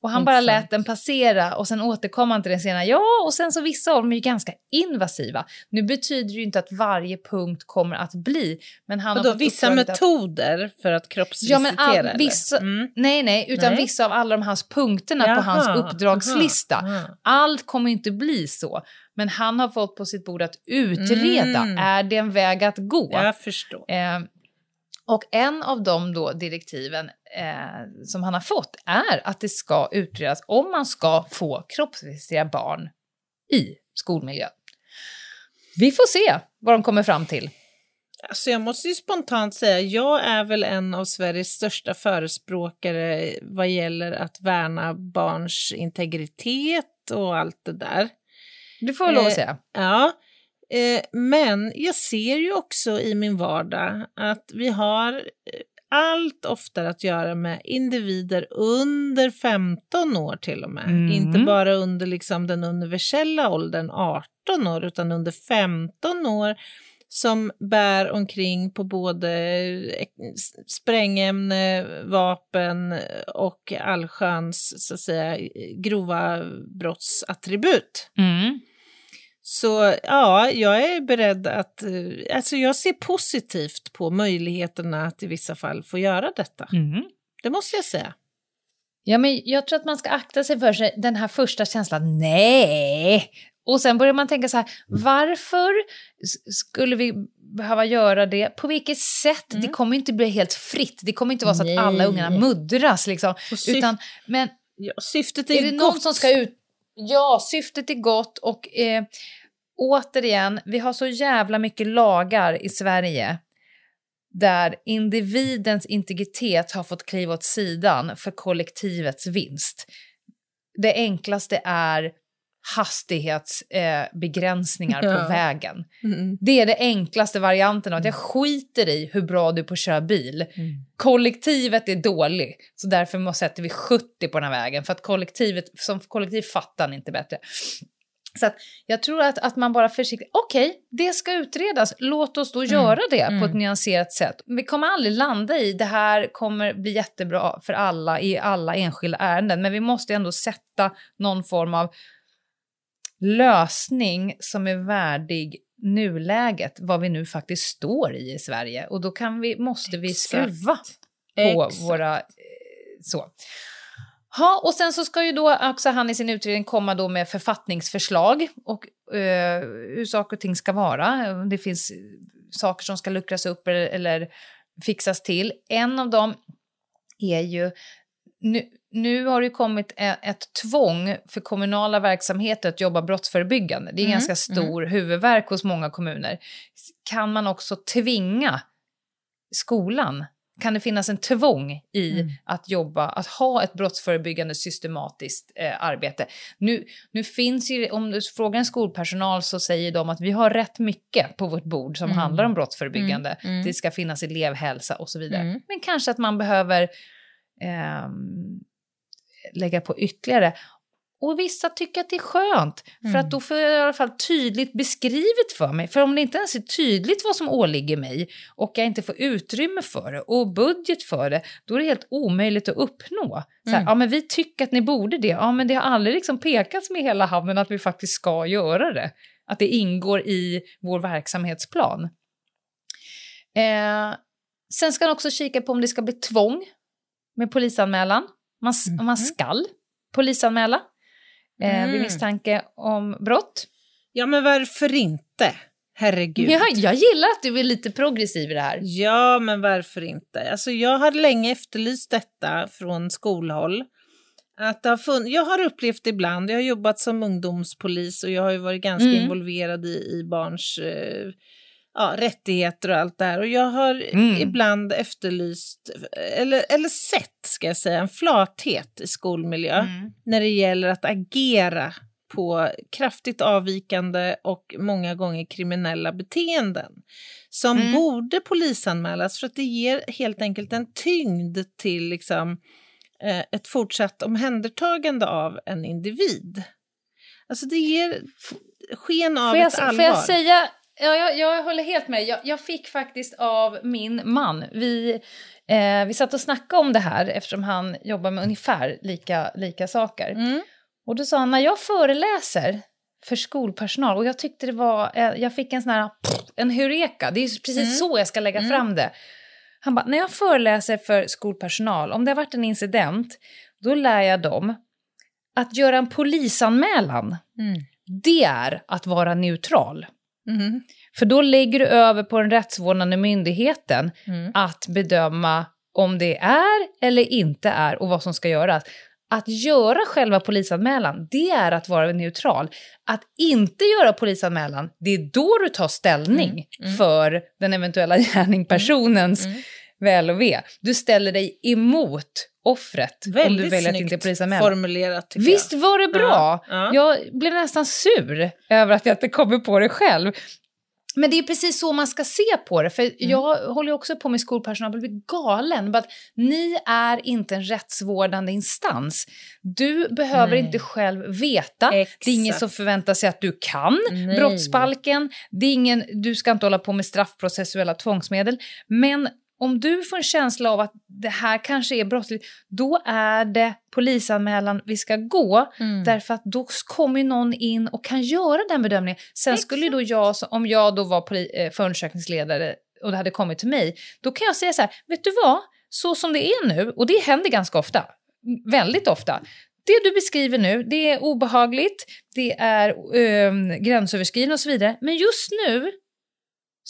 Och han bara lät den passera och sen återkom han till den senare. Ja, och sen så vissa av dem är ju ganska invasiva. Nu betyder det ju inte att varje punkt kommer att bli, men han och har då vissa uppdraget att- metoder för att kroppsvisitera? Ja, men all, vissa, Mm. nej, nej, utan Nej. vissa av alla de hans punkterna på Jaha, hans uppdragslista. aha. Allt kommer inte bli så, men han har fått på sitt bord att utreda, Mm. är det en väg att gå? Jag förstår. Eh, och en av de då direktiven eh, som han har fått är att det ska utredas om man ska få kroppsvisitera barn i skolmiljö. Vi får se vad de kommer fram till. Alltså jag måste ju spontant säga, jag är väl en av Sveriges största förespråkare vad gäller att värna barns integritet och allt det där. Du får lov att Eh, säga. Ja, eh, men jag ser ju också i min vardag att vi har eh, allt oftare att göra med individer under 15 år till och med. Mm. Inte bara under liksom den universella åldern 18 år utan under 15 år som bär omkring på både eh, sprängämne, vapen och allsköns så att säga, grova brottsattribut. Mm. Så ja, jag är beredd att... eh, Alltså jag ser positivt på möjligheterna att i vissa fall få göra detta. Mm. Det måste jag säga. Ja, men jag tror att man ska akta sig för sig, den här första känslan, nej. Och sen börjar man tänka så här, varför skulle vi behöva göra det? På vilket sätt? Det kommer inte bli helt fritt. Det kommer inte vara så Nej. att alla ungarna muddras. Liksom. Och syf- Utan, men Ja, syftet är, är det gott. någon som ska ut... Ja, syftet är gott och eh, återigen, vi har så jävla mycket lagar i Sverige där individens integritet har fått kliva åt sidan för kollektivets vinst. Det enklaste är hastighetsbegränsningar eh, Ja. på vägen. Mm. Det är det enklaste varianten av att jag skiter i hur bra du är på att köra bil. Mm. Kollektivet är dålig, så därför måste sätter vi 70 på den här vägen. För att kollektivet, som kollektiv fattar inte bättre. Så att jag tror att, att man bara försiktigt, okej, det ska utredas, låt oss då göra det på ett Mm. nyanserat sätt. Vi kommer aldrig landa i det här kommer bli jättebra för alla i alla enskilda ärenden, men vi måste ändå sätta någon form av lösning som är värdig nuläget, vad vi nu faktiskt står i i Sverige. Och då kan vi, måste vi Exakt. skruva på Exakt. våra... Eh, så. Ha, och sen så ska ju då också han i sin utredning komma då med författningsförslag och eh, hur saker och ting ska vara. Det finns saker som ska luckras upp eller, eller fixas till. En av dem är ju... Nu, nu har det kommit ett tvång för kommunala verksamheter att jobba brottsförebyggande. Det är en Mm, ganska stor huvudvärk hos många kommuner. Kan man också tvinga skolan? Kan det finnas en tvång i Mm. att jobba, att ha ett brottsförebyggande systematiskt eh, arbete? Nu, nu finns ju, om du frågar en skolpersonal så säger de att vi har rätt mycket på vårt bord som Mm. handlar om brottsförebyggande. Mm, mm. Det ska finnas elevhälsa och så vidare. Mm. Men kanske att man behöver ehm, lägga på ytterligare. Och vissa tycker att det är skönt, för Mm. att då får jag i alla fall tydligt beskrivet för mig. För om det inte ens är tydligt vad som åligger mig och jag inte får utrymme för det och budget för det, då är det helt omöjligt att uppnå. Så här, Mm. Ja, men vi tycker att ni borde det. Ja, men det har aldrig liksom pekats med hela handen att vi faktiskt ska göra det. Att det ingår i vår verksamhetsplan. Eh, sen ska han också kika på om det ska bli tvång med polisanmälan. Man, Mhm. man skall polisanmäla eh, vid Mm. misstanke om brott. Ja, men varför inte? Herregud. Jag, jag gillar att du är lite progressiv i det här. Ja, men varför inte? Alltså, jag har länge efterlyst detta från skolhåll. Att det har fun- jag har upplevt ibland, jag har jobbat som ungdomspolis och jag har ju varit ganska Mm. involverad i, i barns eh, ja, rättigheter och allt det här. Och jag har Mm. ibland efterlyst, eller, eller sett ska jag säga, en flathet i skolmiljö Mm. när det gäller att agera på kraftigt avvikande och många gånger kriminella beteenden som Mm. borde polisanmälas för att det ger helt enkelt en tyngd till liksom, eh, ett fortsatt omhändertagande av en individ. Alltså det ger sken av Får jag, ett allvar. får jag säga, ja, jag, jag håller helt med. Jag, jag fick faktiskt av min man, vi, eh, vi satt och snackade om det här eftersom han jobbar med ungefär lika, lika saker. Mm. Och då sa han, när jag föreläser för skolpersonal, och jag tyckte det var, eh, jag fick en sån här, en hureka, det är precis Mm. så jag ska lägga Mm. fram det. Han bara, när jag föreläser för skolpersonal, om det har varit en incident, då lär jag dem att göra en polisanmälan. Mm. Det är att vara neutral. Mm. För då lägger du över på den rättsvårdande myndigheten Mm. att bedöma om det är eller inte är och vad som ska göras. Att göra själva polisanmälan, det är att vara neutral. Att inte göra polisanmälan, det är då du tar ställning Mm, mm. för den eventuella gärningspersonens Mm. väl och ve. Du ställer dig emot offret om du Väldigt väljer att inte formulerat tycker Visst var det bra? Ja, ja. Jag blev nästan sur över att jag inte kommer på det själv. Men det är precis så man ska se på det. För Jag håller också på med skolpersonal och blir galen. But ni är inte en rättsvårdande instans. Du behöver Nej. inte själv veta. Exakt. Det är ingen som förväntar sig att du kan Nej. brottsbalken. Det är ingen, du ska inte hålla på med straffprocessuella tvångsmedel. Men om du får en känsla av att det här kanske är brottsligt, då är det polisanmälan vi ska gå. Mm. Därför att då kommer någon in och kan göra den bedömningen. Sen skulle ju då jag, om jag då var poli, eh, förundersökningsledare och det hade kommit till mig, då kan jag säga så här, vet du vad, så som det är nu, och det händer ganska ofta, väldigt ofta, det du beskriver nu, det är obehagligt, det är eh, gränsöverskridande och så vidare, men just nu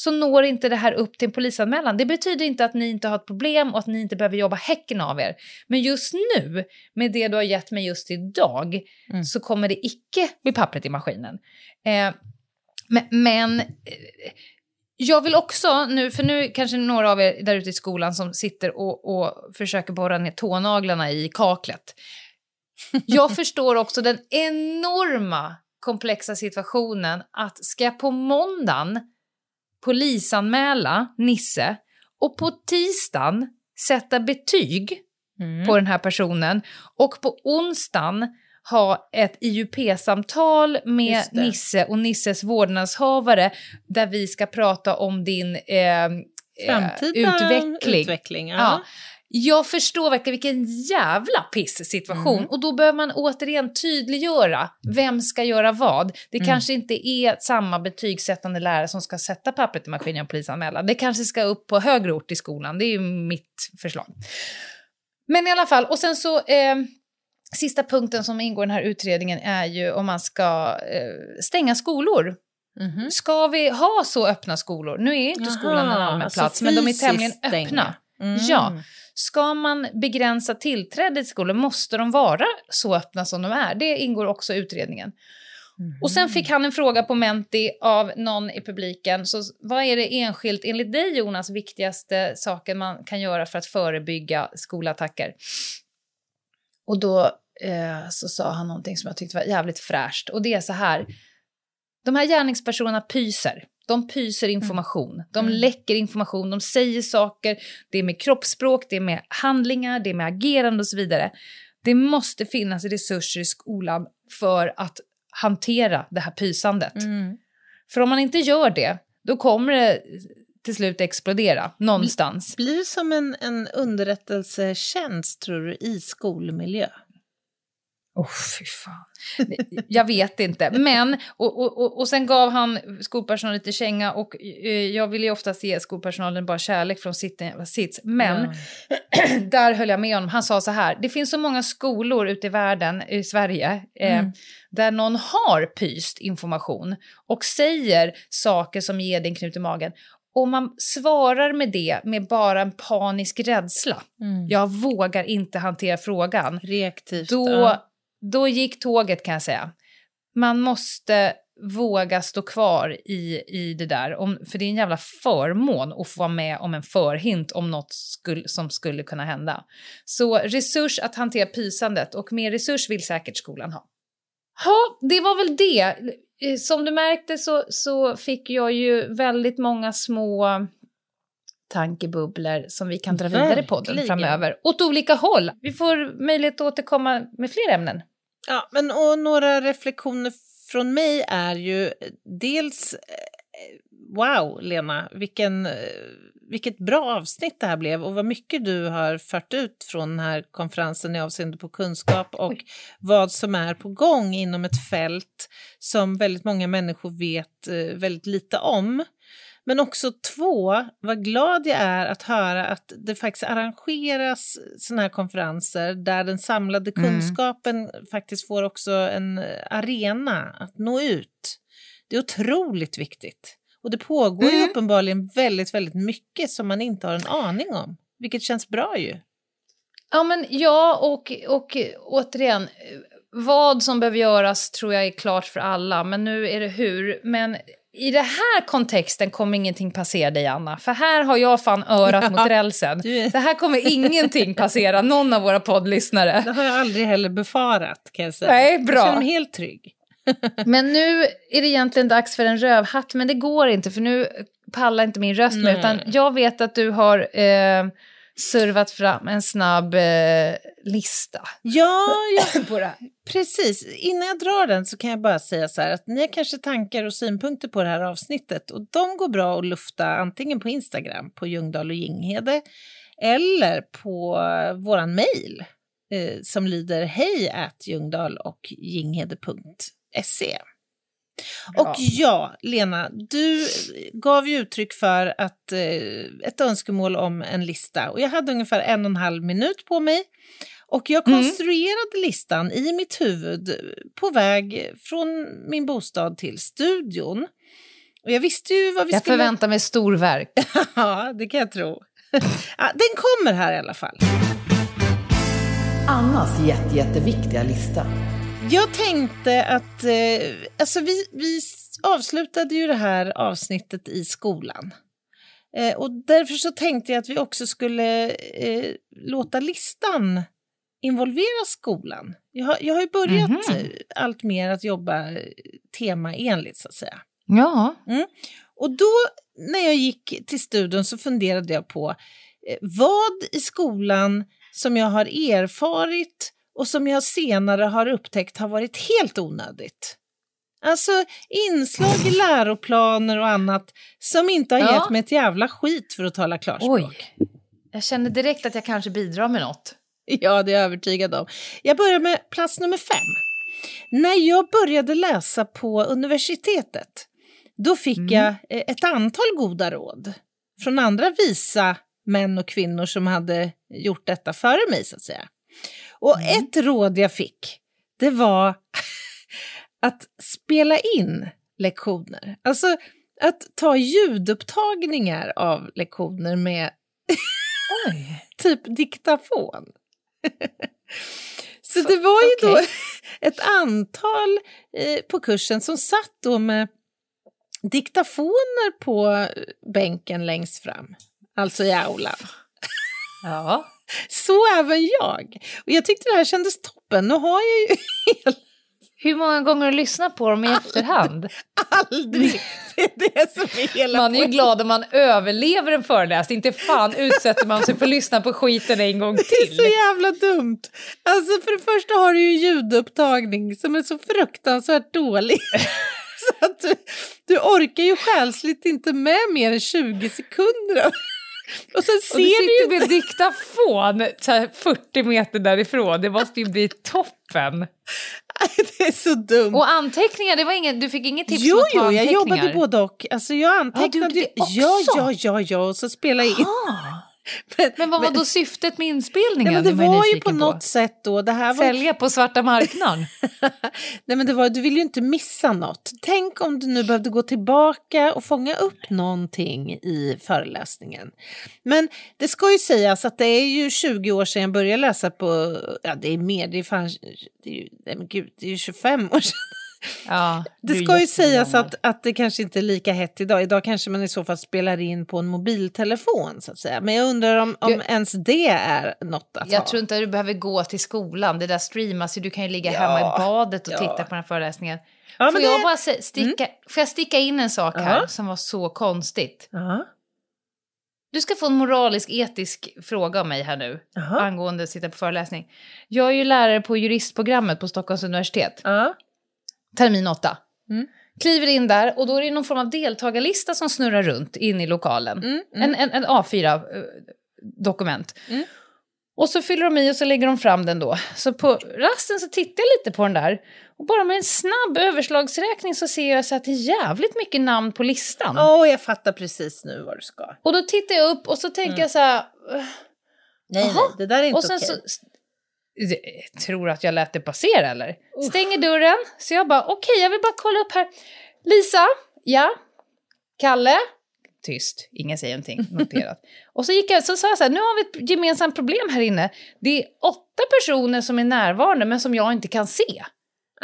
så når inte det här upp till en polisanmälan. Det betyder inte att ni inte har ett problem och att ni inte behöver jobba häcken av er. Men just nu, med det du har gett mig just idag, Mm. så kommer det icke bli pappret i maskinen. Eh, men, men eh, jag vill också nu, för nu kanske några av er där ute i skolan som sitter och, och försöker borra ner tånaglarna i kaklet. Jag förstår också den enorma komplexa situationen att ska jag på måndagen polisanmäla Nisse och på tisdagen sätta betyg Mm. på den här personen och på onsdagen ha ett IUP-samtal med. Nisse och Nisses vårdnadshavare där vi ska prata om din eh, eh, Framtida utveckling. utveckling ja. Ja. Jag förstår verkligen vilken jävla piss-situation. Mm. Och då behöver man återigen tydliggöra vem ska göra vad. Det Mm. kanske inte är samma betygssättande lärare som ska sätta pappret i maskinen och polisanmäla. Det kanske ska upp på högre ort i skolan. Det är ju mitt förslag. Men i alla fall, och sen så... Eh, Sista punkten som ingår i den här utredningen är ju om man ska eh, stänga skolor. Mhm. Ska vi ha så öppna skolor? Nu är inte skolan en allmän alltså plats, men de är tämligen stänga. öppna. Mm. Ja. Ska man begränsa tillträde till skolor måste de vara så öppna som de är. Det ingår också i utredningen. Och sen fick han en fråga på Menti av någon i publiken. Så vad är det enskilt, enligt dig Jonas, viktigaste saken man kan göra för att förebygga skolattacker? Och då eh, så sa han någonting som jag tyckte var jävligt fräscht. Och det är så här. De här gärningspersonerna pyser. De pyser information. De Mm. läcker information. De säger saker. Det är med kroppsspråk, det är med handlingar, det är med agerande och så vidare. Det måste finnas resurser i skolan för att hantera det här pysandet. Mm. För om man inte gör det, då kommer det till slut explodera någonstans. Blir det som en, en underrättelsetjänst, tror du, i skolmiljö? Åh, fy fan. Jag vet inte. Men, och, och, och, sen gav han skolpersonalen lite känga och eh, jag vill ju oftast ge skolpersonalen bara kärlek från sitt jävla sits. Men Ja. där höll jag med honom. Han sa så här, det finns så många skolor ute i världen, i Sverige, eh, Mm. där någon har pyst information och säger saker som ger dig en knut i magen. Och man svarar med det med bara en panisk rädsla. Mm. Jag vågar inte hantera frågan. Reaktivt. Då, ja då gick tåget kan jag säga. Man måste våga stå kvar i, i det där. Om, för det är en jävla förmån att få vara med om en förhint om något skulle, som skulle kunna hända. Så resurs att hantera pysandet och mer resurs vill säkert skolan ha. Ja, det var väl det. Eh, som du märkte så, så fick jag ju väldigt många små tankebubblor som vi kan dra vidare i podden Verkligen. framöver. Åt olika håll. Vi får möjlighet att återkomma med fler ämnen. Ja, men och några reflektioner från mig är ju eh, dels eh, Wow, Lena, vilken, eh, vilket bra avsnitt det här blev och vad mycket du har fört ut från den här konferensen i avseende på kunskap och vad som är på gång inom ett fält som väldigt många människor vet väldigt lite om. Men också två, vad glad jag är att höra att det faktiskt arrangeras sådana här konferenser där den samlade Mm. kunskapen faktiskt får också en arena att nå ut. Det är otroligt viktigt. Och det pågår ju Mm. uppenbarligen väldigt, väldigt mycket som man inte har en aning om. Vilket känns bra ju. Ja, men ja, och, och återigen, vad som behöver göras tror jag är klart för alla, men nu är det hur. Men i den här kontexten kommer ingenting passera dig, Anna, för här har jag fan örat mot rälsen. Det här kommer ingenting passera någon av våra poddlyssnare. Det har jag aldrig heller befarat kan jag säga. Nej, Jag bra. känner mig helt trygg. Men nu är det egentligen dags för en rövhatt, men det går inte för nu pallar inte min röst mer. Utan jag vet att du har eh, servat fram en snabb eh, lista. Ja, ja, På det. precis. Innan jag drar den så kan jag bara säga så här att ni har kanske tankar och synpunkter på det här avsnittet och de går bra att lufta antingen på Instagram på Ljungdahl och Ginghede eller på våran mejl eh, som lyder hej at ljungdahl och ginghede.se. Och ja, Lena, du gav ju uttryck för att, eh, ett önskemål om en lista och jag hade ungefär en och en halv minut på mig. Och jag konstruerade listan i mitt huvud på väg från min bostad till studion. Och jag visste ju vad vi Jag skulle... förväntar mig storverk. Ja, det kan jag tro. ja, den kommer här i alla fall. Annas jätte, jätteviktiga lista. Jag tänkte att eh, alltså vi, vi avslutade ju det här avsnittet i skolan. Eh, och därför så tänkte jag att vi också skulle eh, låta listan involvera skolan. Jag har, jag har ju börjat Mhm. eh, allt mer att jobba temaenligt så att säga. Ja. Och då när jag gick till studion så funderade jag på eh, vad i skolan som jag har erfarit och som jag senare har upptäckt har varit helt onödigt. Alltså inslag i läroplaner och annat som inte har Ja. gett mig ett jävla skit för att tala klarspråk. Oj. Jag känner direkt att jag kanske bidrar med något. Ja, det är jag övertygad om. Jag börjar med plats nummer fem. När jag började läsa på universitetet, då fick Mm. jag eh, ett antal goda råd från andra visa män och kvinnor som hade gjort detta före mig, så att säga. Och Mm. ett råd jag fick, det var att spela in lektioner. Alltså att ta ljudupptagningar av lektioner med typ diktafon. Så det var ju då okej. ett antal eh, på kursen som satt då med diktafoner på bänken längst fram, alltså i aulan. Ja. Så även jag. Och jag tyckte det här kändes toppen. Nu har jag ju Hur många gånger har du lyssnat på dem i efterhand? aldrig... Det är det som är hela Man är ju glad om man överlever en föreläsning. Inte fan utsätter man sig för att lyssna på skiten en gång Det är så till. jävla dumt. Alltså för det första har du ju ljudupptagning som är så fruktansvärt dålig. så att du, du orkar ju själsligt inte med mer än 20 sekunder. Och sen Och ser du du sitter ju med diktafon så här 40 meter därifrån. Det måste ju bli toppen. det är så dumt. Och anteckningar, det var ingen, du fick inget tips jo, om att ta jo, jag jobbade både och. Alltså jag antecknade det också? Ja, ja, ja, ja, och så spelade jag in. Ah. Men vad var då syftet med inspelningen? Nej, men det var ju på nyfiken något sätt då. Det här var Sälja på svarta marknaden? Nej, men det var, du vill ju inte missa något. Tänk om du nu behövde gå tillbaka och fånga upp någonting i föreläsningen. Men det ska ju sägas att det är ju 20 år sedan jag började läsa på, ja det är mer, det är fan, det är ju, nej men gud, det är ju 25 år sedan. Ja, Det ska ju sägas att, att det kanske inte är lika hett idag. Idag kanske man i så fall spelar in på en mobiltelefon så att säga. Men jag undrar om, om Jag- ens det är något att Jag ha. tror inte att du behöver gå till skolan. Det där streamas ju. Du kan ju ligga Ja, hemma i badet och ja. titta på den här föreläsningen. Ja, får, men jag det- Mm. bara sticka, får jag sticka in en sak här Ja. som var så konstigt? Ja. Du ska få en moralisk, etisk fråga av mig här nu Jaha. angående att sitta på föreläsning. Jag är ju lärare på juristprogrammet på Stockholms universitet, Ja. Termin 8. Mm. Kliver in där och då är det någon form av deltagarlista som snurrar runt in i lokalen. Mm, En, en, en A4-dokument. Mm. Och så fyller de i och så lägger de fram den då. Så på rasten så tittar jag lite på den där. Och bara med en snabb överslagsräkning så ser jag så att det är jävligt mycket namn på listan. Åh, jag fattar precis nu vad du ska. Och då tittar jag upp och så tänker jag så här... "Ugh." Nej, nej, det där är inte Och sen okej. så... Tror att jag lät det passera eller? Stänger dörren, så jag bara okej, jag vill bara kolla upp här. Lisa, ja. Kalle, tyst, ingen säger någonting, noterat. och så gick jag, så sa jag så här, nu har vi ett gemensamt problem här inne. Det är åtta personer som är närvarande men som jag inte kan se.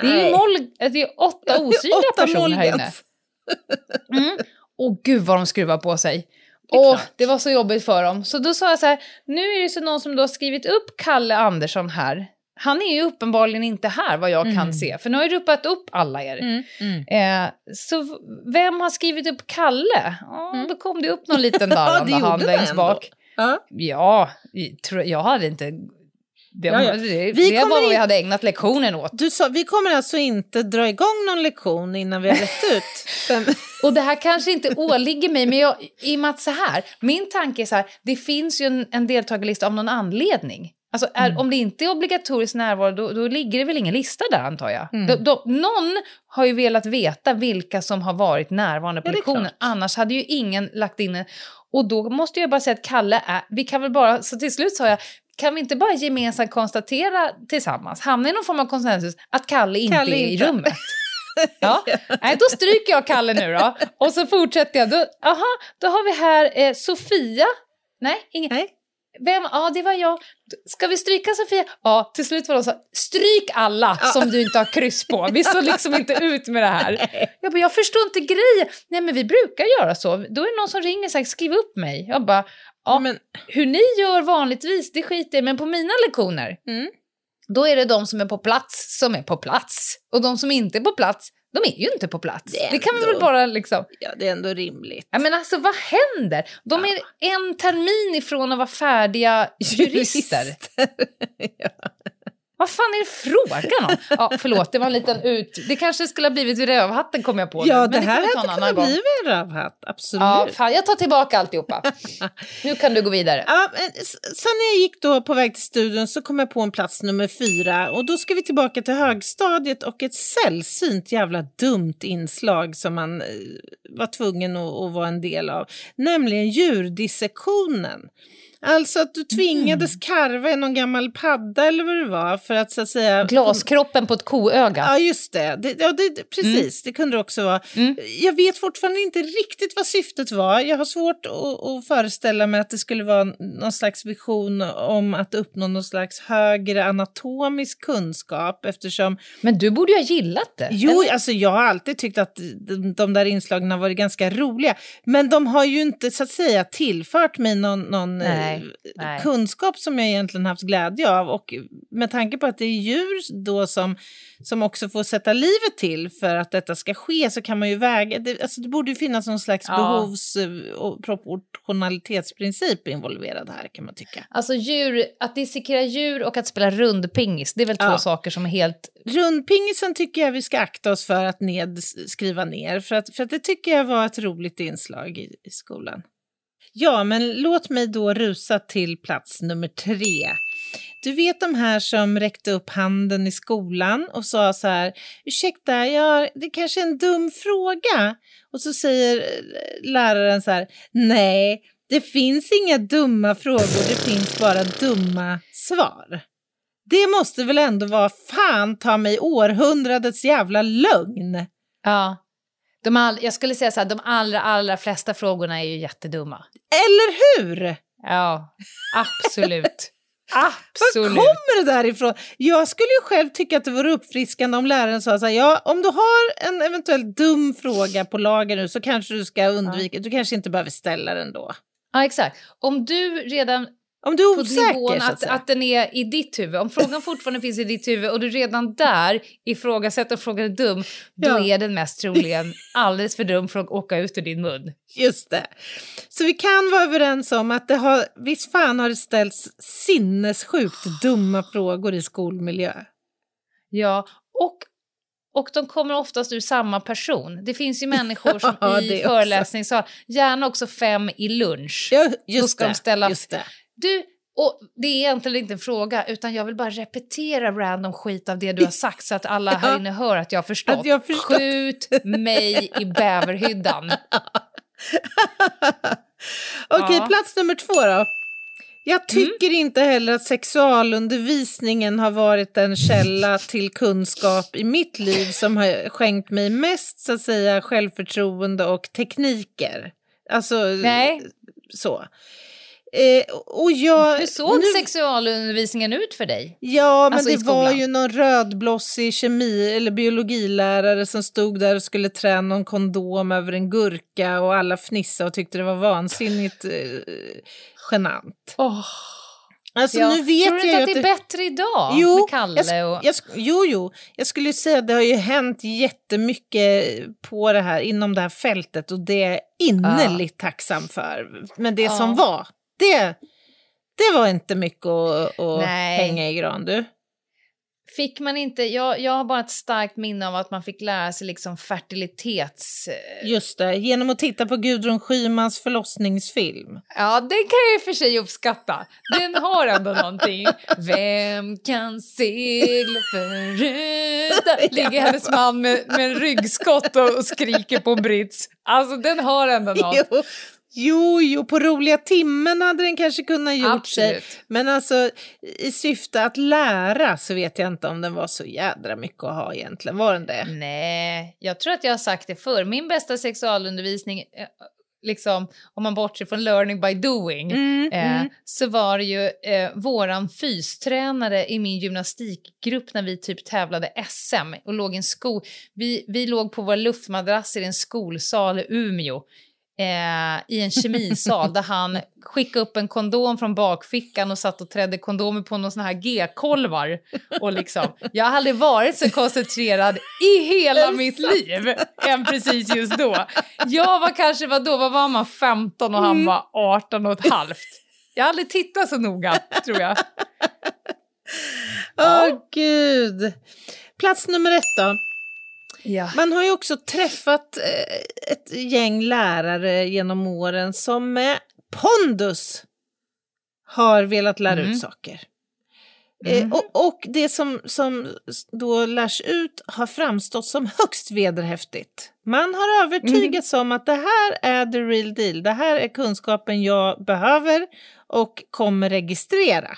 Det är noll, det är åtta osynliga personer här inne. Mm. Och gud vad de skruvar på sig. Åh, klart. det var så jobbigt för dem. Så då sa jag så här, nu är det så någon som då har skrivit upp Kalle Andersson här. han är ju uppenbarligen inte här vad jag kan Mm. se. För nu har jag ropat upp alla er. Mm, mm. Eh, så vem har skrivit upp Kalle? Mm. Då kom det upp någon liten det darrande gjorde hand det längst bak. Ja. Ja, jag hade inte... Det, Ja, ja. det, Vi det var vad vi hade ägnat lektionen åt. Du sa, vi kommer alltså inte dra igång någon lektion innan vi har rätt ut. Och det här kanske inte åligger mig, men jag, i och med att så här, min tanke är så här, det finns ju en, en deltagarlista av någon anledning. Alltså är, Mm. om det inte är obligatorisk närvaro, då, då ligger det väl ingen lista där antar jag. Mm. Då, då, någon har ju velat veta vilka som har varit närvarande på Ja, lektionen, annars hade ju ingen lagt in en... Och då måste jag bara säga att Kalle är, vi kan väl bara, så till slut sa jag, kan vi inte bara gemensamt konstatera tillsammans, hamna i någon form av konsensus, att Kalle inte Kalle är i inte. rummet? Ja, nej, då stryker jag Kalle nu då. Och så fortsätter jag. Då, aha, då har vi här eh, Sofia. Nej, ingen. Nej. Vem? Ja, det var jag. Ska vi stryka Sofia? Ja, till slut var de så stryk alla som du inte har kryss på. Vi står liksom inte ut med det här. Jag bara, jag förstår inte grejen. Nej, men vi brukar göra så. Då är det någon som ringer och säger, skriv upp mig. Jag bara, ja, Men, hur ni gör vanligtvis, det skiter jag men på mina lektioner, Mm. då är det de som är på plats som är på plats. Och de som inte är på plats, de är ju inte på plats. Det Det, kan vi väl bara liksom... ja, det är ändå rimligt. Ja, men alltså vad händer? De är en termin ifrån att vara färdiga jurister. ja. Vad fan är det frågan om? Ja, förlåt, det var en liten ut... Det kanske skulle ha blivit rövhatten kom jag på. nu, ja, men det här hade kunnat bli en rövhatt. Absolut. Ja, fan, jag tar tillbaka alltihopa. Nu kan du gå vidare. Ja, sen när jag gick då på väg till studion så kom jag på en plats nummer fyra och då ska vi tillbaka till högstadiet och ett sällsynt jävla dumt inslag som man eh, var tvungen att, att vara en del av, nämligen djurdissektionen. Alltså att du tvingades karva i någon gammal padda eller vad det var för att så att säga... Glaskroppen på ett koöga. Ja, just det. det, ja, det det- precis, det kunde det också vara. Mm. Jag vet fortfarande inte riktigt vad syftet var. Jag har svårt att, att föreställa mig att det skulle vara någon slags vision om att uppnå någon slags högre anatomisk kunskap eftersom... Men du borde ju ha gillat det. Jo, eller? alltså jag har alltid tyckt att de, de där inslagen har varit ganska roliga. Men de har ju inte så att säga tillfört mig någon, någon Nej, eh, nej. kunskap som jag egentligen haft glädje av. Och med tanke på att det är djur då som, som också får sätta livet till för att detta ska ske så kan man ju väga... Det, alltså det borde ju finnas någon slags Ja. behovs och proportionalitetsprincip involverad här kan man tycka. Alltså djur, att dissekera djur och att spela rundpingis, det är väl Ja. två saker som är helt... Rundpingisen tycker jag vi ska akta oss för att ned, skriva ner, för att, för att det tycker jag var ett roligt inslag i, i skolan. Ja, men låt mig då rusa till plats nummer tre. Du vet de här som räckte upp handen i skolan och sa så här, ursäkta, jag, det kanske är en dum fråga. Och så säger eh, läraren så här, nej, det finns inga dumma frågor, det finns bara dumma svar. Det måste väl ändå vara fan ta mig århundradets jävla lögn. Ja. De all, jag skulle säga så här, de allra, allra flesta frågorna är ju jättedumma. Eller hur? Ja, absolut. Var absolut. kommer det där ifrån? Jag skulle ju själv tycka att det vore uppfriskande om läraren sa så här, ja, om du har en eventuellt dum fråga på lager nu så kanske du ska undvika, du kanske inte behöver ställa den då. Ja, exakt. Om du redan Om du är på osäker så att att, att den är i ditt huvud, om frågan fortfarande finns i ditt huvud och du redan där ifrågasätter om frågan är dum, då Ja. är den mest troligen alldeles för dum för att åka ut ur din mun. Just det. Så vi kan vara överens om att det har, visst fan har det ställts sinnessjukt dumma frågor i skolmiljö. Ja, och, och de kommer oftast ur samma person. Det finns ju människor som Ja, i föreläsning sa, gärna också fem i lunch. Ja, Då just ska det. de ställa-. Du, och det är egentligen inte en fråga, utan jag vill bara repetera random skit av det du har sagt så att alla här Ja. inne hör att jag har förstått. Att jag har förstått. Skjut mig i bäverhyddan. Okej, Ja. plats nummer två då. Jag tycker inte heller att sexualundervisningen har varit en källa till kunskap i mitt liv som har skänkt mig mest så att säga självförtroende och tekniker. Alltså Nej. så. Eh, och jag, Hur såg nu- sexualundervisningen ut för dig? Ja, men Alltså det var ju någon rödblossig kemi eller biologilärare som stod där och skulle trä någon kondom över en gurka och alla fnissade och tyckte det var vansinnigt eh, genant. Alltså, Ja. nu vet Tror du inte att det är bättre idag Jo, med Kalle? och... jag, jo, jo, jag skulle säga att det har ju hänt jättemycket på det här, inom det här fältet och det är jag innerligt tacksam för. Men det Ja. som var, det, det var inte mycket att, att hänga i gran du. Fick man inte, jag, jag har bara ett starkt minne av att man fick lära sig liksom fertilitets... Just det, genom att titta på Gudrun Schymans förlossningsfilm. Ja, den kan jag i och för sig uppskatta. Den har ändå någonting. Vem kan segla förut? Ligger hennes man med, med en ryggskott och, och skriker på en brits. Alltså den har ändå något. Jo, jo, jo, på roliga timmen hade den kanske kunnat gjort sig. Absolut. Men alltså i syfte att lära så vet jag inte om den var så jädra mycket att ha egentligen. Var den det? Nej, jag tror att jag har sagt det förr. Min bästa sexualundervisning, eh, liksom, om man bortser från learning by doing, Mm, eh, mm. så var det ju eh, våran fystränare i min gymnastikgrupp när vi typ tävlade SM och låg i en sko. Vi, vi låg på våra luftmadrasser i en skolsal i Umeå. Eh, i en kemisal där han skickade upp en kondom från bakfickan och satt och trädde kondomer på någon sån här G-kolvar. Och liksom, jag har aldrig varit så koncentrerad i hela mitt liv än precis just då. Jag var kanske, vad då, vad var man, 15 och han var 18 och ett halvt. Jag har aldrig tittat så noga, tror jag. Åh gud. Plats nummer ett då. Ja. Man har ju också träffat eh, ett gäng lärare genom åren som med pondus har velat lära Mm. ut saker. Eh, och, och det som, som då lärs ut har framstått som högst vederhäftigt. Man har övertygats om att det här är the real deal. Det här är kunskapen jag behöver och kommer registrera.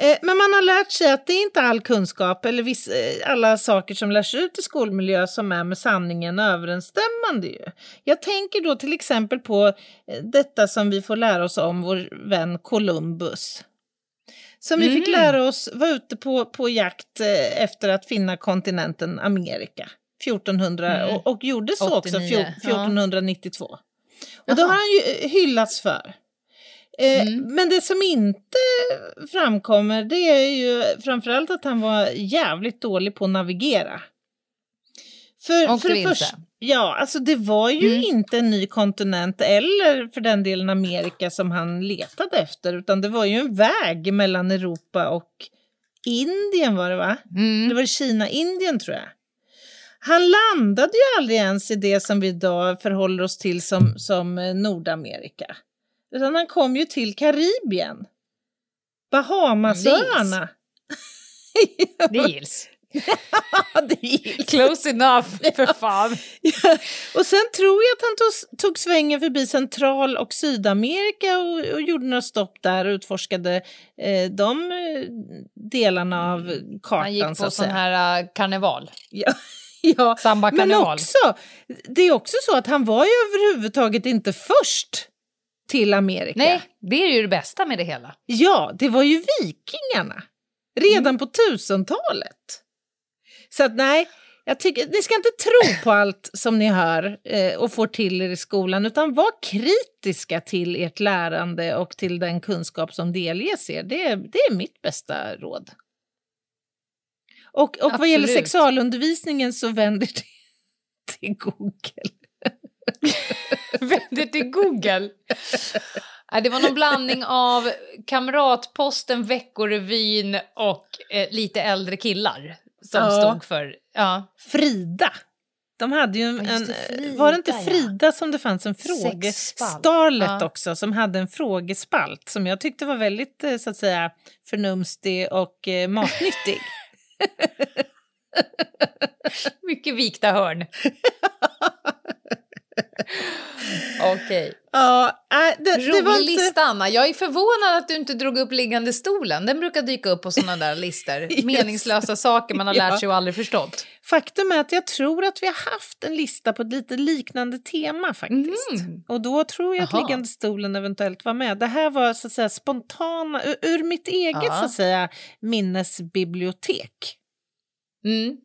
Eh, Men man har lärt sig att det är inte all kunskap eller viss, eh, alla saker som lärs ut i skolmiljö som är med sanningen överensstämmande. Ju. Jag tänker då till exempel på eh, detta som vi får lära oss om vår vän Columbus. Som vi fick lära oss var ute på, på jakt efter att finna kontinenten Amerika 1400 Mm. och, och gjorde så också 89, fjor- ja. 1492. Och det har han ju hyllats för. Eh, Mm. Men det som inte framkommer det är ju framförallt att han var jävligt dålig på att navigera. För, Och för det första, ja, alltså det var ju Mm. inte en ny kontinent eller för den delen Amerika som han letade efter utan det var ju en väg mellan Europa och Indien var det va? Mm. Det var Kina-Indien tror jag. Han landade ju aldrig ens i det som vi idag förhåller oss till som, som eh, Nordamerika. Utan han kom ju till Karibien. Bahamasöarna. Det gills. Det gick. Close enough, för fan. Och sen tror jag att han tog, tog svängen förbi Central och Sydamerika och, och gjorde några stopp där och utforskade eh, de eh, delarna av kartan. Han gick så på att sån här uh, karneval. Ja, ja. Samba men karneval. också, det är också så att han var ju överhuvudtaget inte först till Amerika. Nej, det är ju det bästa med det hela. Ja, det var ju vikingarna. Redan Mm. på tusentalet. Så att nej, jag tycker, ni ska inte tro på allt som ni hör eh, och får till er i skolan, utan var kritiska till ert lärande och till den kunskap som delges er. Det, är- det är mitt bästa råd. Och, och vad gäller sexualundervisningen så vänder det till Google. Vänder till Google. Det var någon blandning av Kamratposten, Veckorevyn och eh, lite äldre killar som Ja. stod för... Ja. Frida. De hade ju en, Ja, det, Frida, var det inte ja. Frida som det fanns en fråge... Starlet Ja. också, som hade en frågespalt som jag tyckte var väldigt eh, så att säga förnumstig och eh, matnyttig. Mycket vikta hörn. Okej. ja, äh, det, det var Rolig inte... lista, Anna. Jag är förvånad att du inte drog upp liggande stolen. Den brukar dyka upp på såna där listor. Meningslösa saker man har lärt Ja. sig och aldrig förstått. Faktum är att jag tror att vi har haft en lista på ett lite liknande tema faktiskt. Mhm. Och då tror jag att Jaha. liggande stolen eventuellt var med. Det här var så att säga spontana, ur, ur mitt eget Ja. så att säga minnesbibliotek. Mm.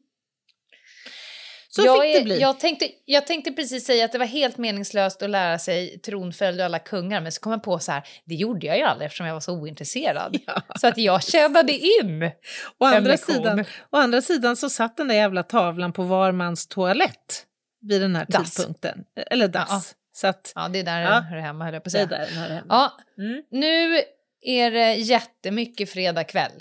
Så jag, fick det bli. Jag tänkte, jag tänkte precis säga att det var helt meningslöst att lära sig tronföljd och alla kungar, men så kom jag på så här, det gjorde jag ju aldrig eftersom jag var så ointresserad. Ja. Så att jag tjänade in. Å andra, lektion. sidan, å andra sidan så satt den där jävla tavlan på var mans toalett vid den här Dass. tidpunkten. Eller dass. Ja. Så att Ja, det är där Ja. jag hör hemma, höll jag på att det är säga. där den hemma. Ja, Mm. nu är det jättemycket fredag kväll.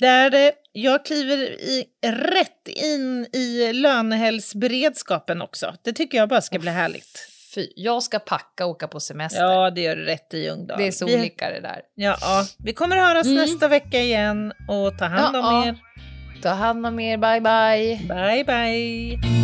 Där jag kliver i, rätt in i lönehelgsberedskapen också. Det tycker jag bara ska bli härligt. Fy, jag ska packa och åka på semester. Ja, det gör du rätt i Ljungdahl. det är så vi, olika det där. Ja, ja, vi kommer att höras Mm. nästa vecka igen och ta hand om ja. er. Ta hand om er, bye bye. Bye, bye.